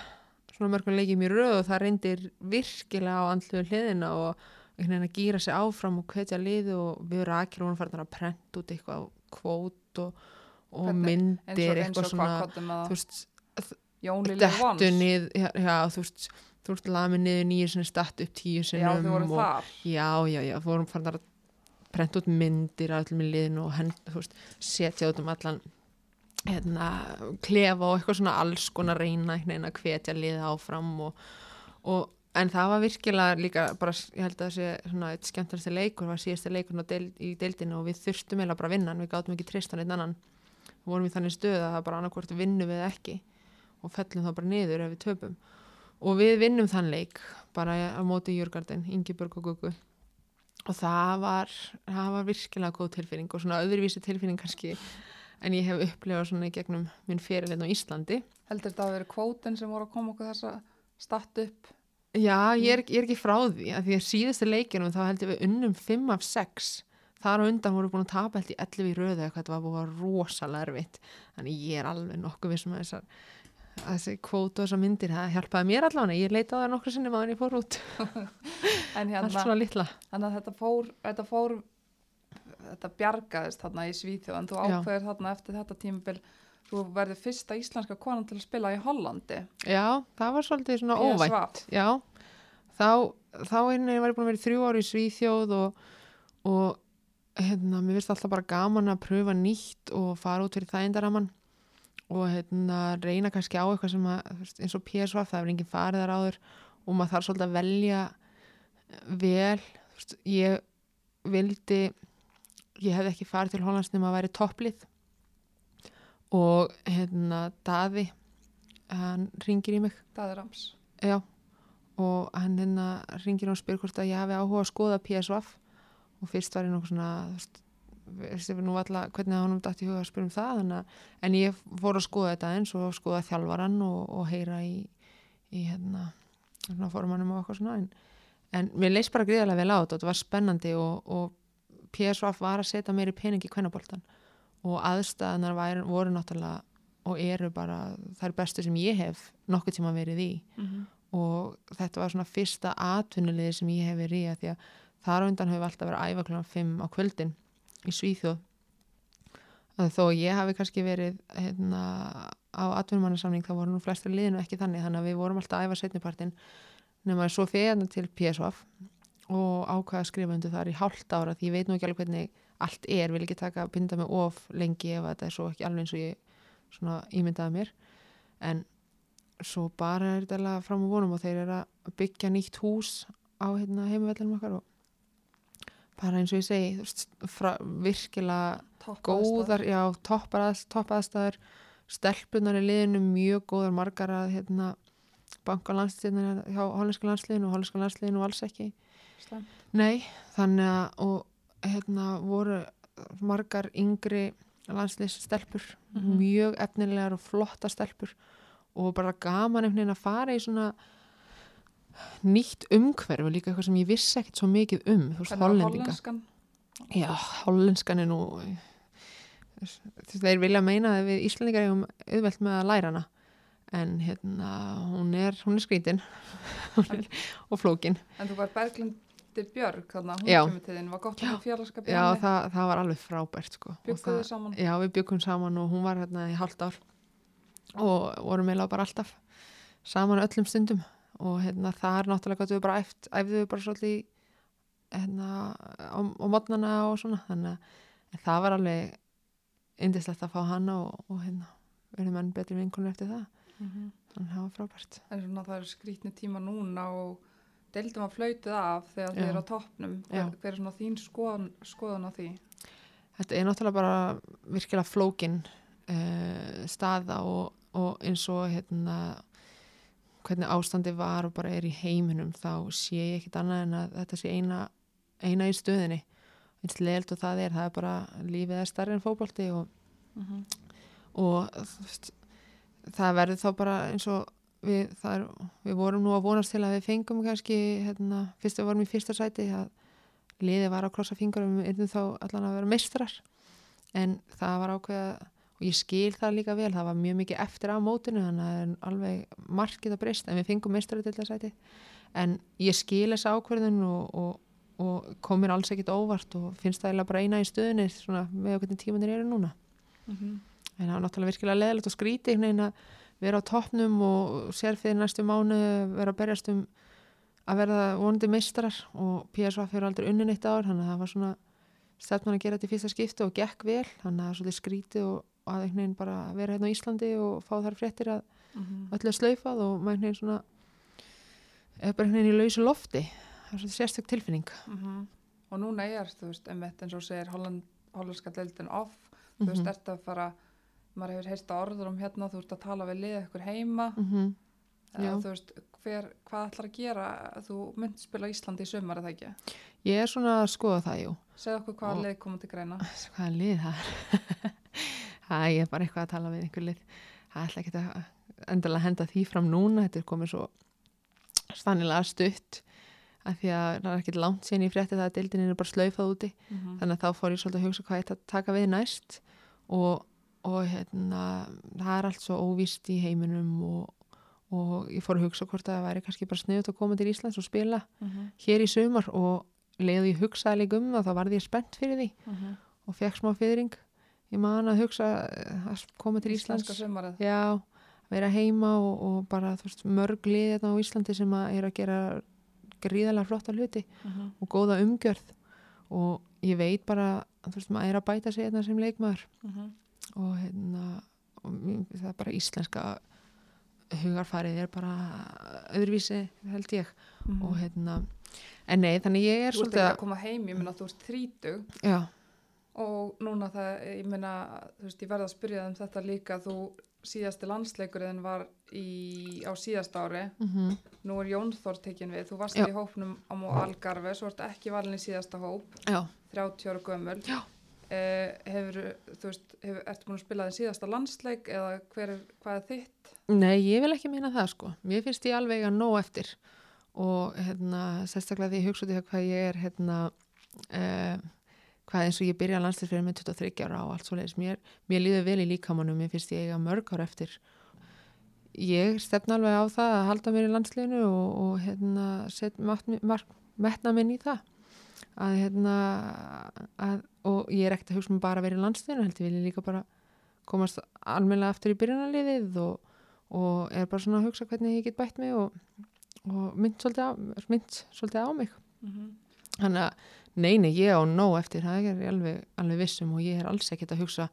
Speaker 2: svona mörgum leikjum í röð og það reyndir virkilega á andluðu hliðina og einhvern veginn að gýra sig áfram og hvetja liði og við rakir hún farin að prenta út eitthvað kvót og, og
Speaker 1: Hvernig? eins og,
Speaker 2: myndir
Speaker 1: eins
Speaker 2: eitthvað
Speaker 1: og
Speaker 2: svona
Speaker 1: hvað kottum að
Speaker 2: þú veist,
Speaker 1: Vons.
Speaker 2: nið já, já, þú veist, þú veist, lamið niður nýju sinni statt upp tíu
Speaker 1: Já,
Speaker 2: sinnum
Speaker 1: þau voru
Speaker 2: og,
Speaker 1: þar.
Speaker 2: já, já, já, við vorum farin að prenta út myndir af öllum í liðinu og hend, þú veist, setja út um allan hérna, klefa og eitthvað svona alls konar reyna að hvetja liða áfram og, og en það var virkilega líka bara, ég held að það sé svona eitt skemmtast leikur, var síðasti leikur del, í deildinu og við þurftum eiginlega bara að vinna hann, við gátum ekki trist hann einn annan. Við vorum í þannig stöð að það bara annarkvort vinnu við ekki og fellum það bara niður ef við töpum. Og við vinnum þann leik bara á móti Jörgardin, Ingeborg og Gugu og það var það var virkilega góð tilfinning og svona öðruvísi tilfinning kannski en ég hef upplifað svona í gegnum minn fyrirlein á Íslandi.
Speaker 1: Heldur þetta að vera kvótin sem voru að koma okkur þessa statt upp?
Speaker 2: Já, ég er, ég er ekki frá því að því að síðustu leikinum þá held ég við unnum 5 af 6 þar á undan voru búin að tapa held í 11 í röðu eitthvað, þetta var búin að vera rosalega erfitt. Þannig ég er alveg nokkuð vissum að þessar að þessi kvótu og þessar myndir það hjálpaði mér allavega, ég leita á það nokkru sinni maður en ég fór út,
Speaker 1: En
Speaker 2: allt
Speaker 1: hérna,
Speaker 2: svona litla.
Speaker 1: Þannig að þetta fór, þetta fór, þetta bjargaðist þarna í Svíþjóð, en þú ákveður þarna eftir þetta tímabil, þú verður fyrsta íslenska konan til að spila í Hollandi.
Speaker 2: Já, það var svolítið svona
Speaker 1: PSV.
Speaker 2: óvænt Já, þá, þá einnig var ég búin að vera í þrjú ári í Svíþjóð og, og hérna, mér finnst alltaf bara gaman að pröfa nýtt og fara út fyrir þægindaraman og hérna, reyna kannski á eitthvað sem að, eins og PSV það er enginn farið þar áður og maður þarf svolítið að velja vel ég vildi ég hefði ekki farið til Hollands nema að væri topplið og hérna Daði hann ringir í mig.
Speaker 1: Er rams.
Speaker 2: Já, og hann hérna ringir og spyr hvort að ég hafi áhuga að skoða PSV og fyrst var ég nokkuð svona, alltaf hvernig hann dætt í huga að spyrja um það þannig, en ég fór að skoða þetta eins og skoða þjálfaran og, og heyra í, í hérna, hérna formannum og eitthvað svona en, en mér leist bara gríðarlega vel á þetta og þetta var spennandi og, og PSV var að setja pening í kvennaboltan og aðstæðanar væri, voru náttúrulega og eru bara þær bestu sem ég hef nokkuð tíma verið í.
Speaker 1: Mm -hmm.
Speaker 2: og þetta var svona fyrsta atvinnulegir sem ég hef verið í að því að þar á undan hefur alltaf verið að æfa klokkan 5 á kvöldin í Svíþjóð. Að þó ég hafi kannski verið hérna, á atvinnumannasamning þá voru nú flestir liðinu ekki þannig. Þannig að við vorum alltaf að æfa setnipartin nema svo fyrir til PSV og ákvaða að skrifa undir þar í hálft ára því ég veit nú ekki alveg hvernig allt er, vil ekki taka að binda mig of lengi ef þetta er svo ekki alveg eins og ég svona ímyndaði mér. En svo bara er þetta alveg fram á vonum og þeir eru að byggja nýtt hús á hérna, heimavellunum okkar og bara eins og ég segi veist, fra, virkilega góðar, já, toppar að, topp aðstæður stelpunar í liðinu mjög góðar margar að hérna, banka landsliðinu hjá hollenska landsliðinu og hollenska landsliðinu og alls ekki.
Speaker 1: Slæmt.
Speaker 2: Nei, þannig að og hérna voru margar yngri landsliðsstelpur
Speaker 1: Mhm.
Speaker 2: mjög efnilegar og flotta stelpur og bara gaman einhvern veginn að fara í svona nýtt umhverfu líka eitthvað sem ég vissi ekkert svo mikið um, þú veist, hollendinga
Speaker 1: hollenskan?
Speaker 2: Já, hollenskan er nú þeir vilja meina að við Íslandingar eigum auðvelt með að læra hana en hérna, hún er, hún er skrítin og flókin
Speaker 1: En þú var Berglindir Björg, þannig að hún
Speaker 2: Já.
Speaker 1: kemur til þín. Var gott að í
Speaker 2: Já, það, það var alveg frábært sko.
Speaker 1: Þið saman?
Speaker 2: Já, við byggum saman og hún var hérna í halvt ár og vorum eiginlega bara alltaf saman öllum stundum og hérna það er náttúrulega gott við bara æft, æfðu við bara svolítið hérna á, á modnana og svona þannig að það var alveg indislegt að fá hana og, og hérna verðum enn betri vinkunni eftir það
Speaker 1: Mhm.
Speaker 2: þannig að það var frábært
Speaker 1: En svona það eru skrítni tíma núna og deildum að flautið af þegar þið eru á toppnum. Hver, er svona þín skoðan, skoðan á því?
Speaker 2: Þetta er náttúrulega bara virkilega flókin uh, staða og, og eins og hérna hvernig ástandi var og bara er í heiminum þá sé ég ekkit annað en að þetta sé eina, eina í stöðinni eins leilt og það er, það er bara lífið er stærri en fótbolti og,
Speaker 1: Mm
Speaker 2: og þú veist, það verður þá bara eins og við, það er, við vorum nú að vonast til að við fengum kannski hérna, fyrst við vorum í fyrsta sæti að liðið var að krossa fingur og við erum þá allan að vera meistrar en það var ákveða og ég skil það líka vel, það var mjög mikið eftir á mótinu þannig að það er alveg markið að breyst en við fengum meistrar til þess sæti en ég skil þessa ákverðin og, og, og kom mér alls ekkit óvart og finnst það eiginlega bara eina í stöðinni svona, með hvernig tímanir eru núna.
Speaker 1: -hmm.
Speaker 2: en það var náttúrulega virkilega leðilegt og skríti einhvern veginn að vera á toppnum og sér fyrir næstu mánu vera að berjast um að verða vonandi meistrar og PSV fyrir aldrei unnin eitt ár þannig að það var svona stefnan að gera þetta í fyrsta skipti og gekk vel þannig að það er svolítið skríti og að veginn bara vera hérna á Íslandi og fá þar fréttir að
Speaker 1: Mm
Speaker 2: öllu er slaufað og maður veginn svona er bara veginn í lausu lofti það er svolítið sérstök tilfinning
Speaker 1: -hmm. Og núna er, þú veist, einmitt eins og segir Holland, hollandska deildin off. Þú veist,
Speaker 2: Mhm.
Speaker 1: ert að fara, maður hefur heyrst á orður um hérna, þú ert að tala við lið ykkur heima.
Speaker 2: Mhm.
Speaker 1: Eða,
Speaker 2: Já.
Speaker 1: þú veist, hver, hvað ætlar að gera? Þú mynd spila Íslandi í sumar, eða ekki?
Speaker 2: ég er svona að skoða það, jú
Speaker 1: Segð okkur hvaða lið komið til greina.
Speaker 2: Hvað er lið það er? Það ég er bara eitthvað að tala við einhver lið. Það ætla ekki að endilega henda því fram núna. Þetta er komið svo stannilega stutt af því að það er ekkert langt síðan ég frétti það að deildin er bara slaufað úti.
Speaker 1: Mm
Speaker 2: Þannig að þá fór ég svolítið að hugsa hvað ég taka við næst og, og hérna, það er allt svo óvíst í heiminum og, og ég fór að hugsa hvort að það væri kannski bara sniðut að koma til Íslands og spila
Speaker 1: -hmm.
Speaker 2: hér í sumar. Og leiði ég hugsaði líka um það þá varði ég spennt fyrir því
Speaker 1: Mm
Speaker 2: og fekk smá fyrring ég man að hugsa að koma til Íslands. já, vera heima og, og bara veist, mörg lið hérna á Íslandi sem að er að gera gríðalega flotta hluti
Speaker 1: Mhm.
Speaker 2: og góða umgjörð. Og ég veit bara, þú veist, maður er að bæta sig hérna sem leikmaður.
Speaker 1: Mhm.
Speaker 2: Og hérna og það er bara íslenska hugarfarið er bara öðruvísi held ég.
Speaker 1: Mhm.
Speaker 2: og hérna, en nei, þannig ég er
Speaker 1: Þú ert ekki
Speaker 2: að,
Speaker 1: koma heim, ég minna að þú ert þrítug
Speaker 2: já,
Speaker 1: og núna það, ég minna, þú veist, ég verða að spyrja um þetta líka, þú síðasti landsleikurinn var í, á síðasta ári,
Speaker 2: mm
Speaker 1: nú er Jón Þór tekin við, þú varst
Speaker 2: Já.
Speaker 1: í hópnum á Mó Algarve, svo ert ekki valin í síðasta hóp,
Speaker 2: já,
Speaker 1: 30 ára gömul.
Speaker 2: Já.
Speaker 1: Eh, hefur, þú veist, hefur, ertu búin að spila þinn síðasta landsleik eða hver er, hvað er þitt?
Speaker 2: nei, ég vil ekki meina það sko, mér finnst ég alveg að nóg eftir. Og hérna, sérstaklega því ég hugsa út í það hvað ég er hérna, uh, hvað eins og ég byrja landslisfyrir með 23 ára og allt svo leiðis, mér, mér líður vel í líkamannum, mér finnst ég eiga mörg ár eftir. Ég stefna alveg á það að halda mér í landsliðinu og, og hérna, set mark, mark, metna minn í það að hérna að, og ég er ekkert að hugsa um bara að vera í landsliðinu heldur vil ég líka bara komast almennilega aftur í byrjunarliðið og, og er bara svona að hugsa hvernig ég get bætt mig og, og mynd svolítið á, mynd svolítið á mig. Þannig að nei, nei, ég á nóg eftir það er alveg, alveg vissum og ég er alls ekkert að hugsa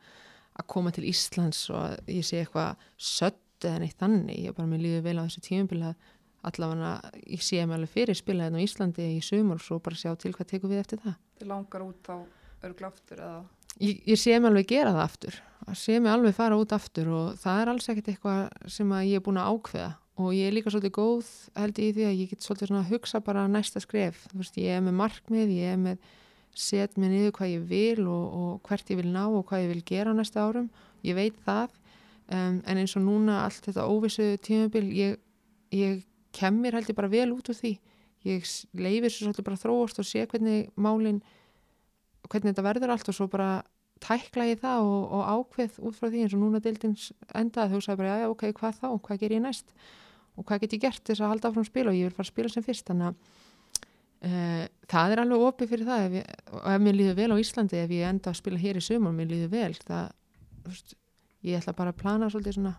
Speaker 2: að koma til Íslands og ég sé eitthvað sött eða neitt þannig, ég bara mér líður vel á þessu tíumbil að allavega ég sé mig alveg fyrir spila hérna á Íslandi í sumur og svo bara sjá til hvað tekur við eftir það.
Speaker 1: Þið langar út á örglaftur eða?
Speaker 2: ég, ég sé mig alveg gera það aftur. Að sé mig alveg fara út aftur og það er alls ekkert eitthvað sem ég er búin að ákveða. Og ég er líka svolítið góð held ég í því að ég get svolítið svona að hugsa bara næsta skref, þú veist, ég er með markmið ég er með, set mig niður hvað ég vil og, og hvert ég vil ná og hvað ég vil gera á næsta árum, ég veit það. Um, en eins og núna allt þetta óvissu tímabil, ég, ég kem mér held ég bara vel út úr því. Ég leyfi svo svolítið bara þróast og sé hvernig málin hvernig þetta verður allt og svo bara tækla ég það og, og ákveð út frá því eins og núna deildins endað þú sagði bara, já, ok, hvað þá, hvað ger ég næst? Og hvað get ég gert þess að halda áfram að spila? Og ég vil fara að spila sem fyrst. Þannig að uh, það er alveg opið fyrir það ef, ég, og ef mér líður vel á Íslandi ef ég enda að spila hér í sumar, mér líður vel það, veist, ég ætla bara að plana svolítið svona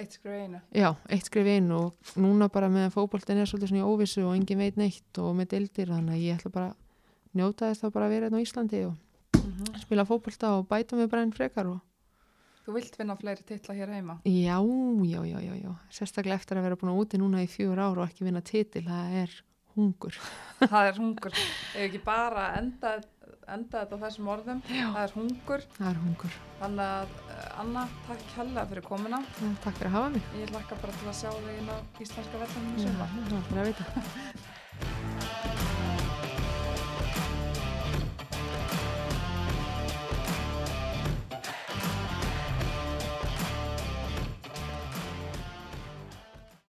Speaker 1: Eitt skrif einu.
Speaker 2: Já, eitt skrif inn og núna bara með fótboltin er svolítið svona í óvissu og engin veit neitt og með deildir þannig að ég ætla bara að njóta þess þá bara að vera hérna á Íslandi og
Speaker 1: Mm
Speaker 2: spila fótbolta og bæta mig bara einn frekar og
Speaker 1: Þú vilt vinna fleiri titla hér heima?
Speaker 2: já, já, já, já, já, sérstaklega eftir að vera búin að úti núna í fjögur ár og ekki vinna titil, það er hungur.
Speaker 1: Það er hungur. Ef ekki bara enda, enda þetta á þessum orðum,
Speaker 2: Já.
Speaker 1: það er hungur.
Speaker 2: Það er hungur.
Speaker 1: Þannig að eh, Anna, takk hella fyrir komuna.
Speaker 2: Já, takk fyrir að hafa mig.
Speaker 1: Ég lakka bara til að sjá þig í
Speaker 2: Já,
Speaker 1: sumar.
Speaker 2: það er að vita.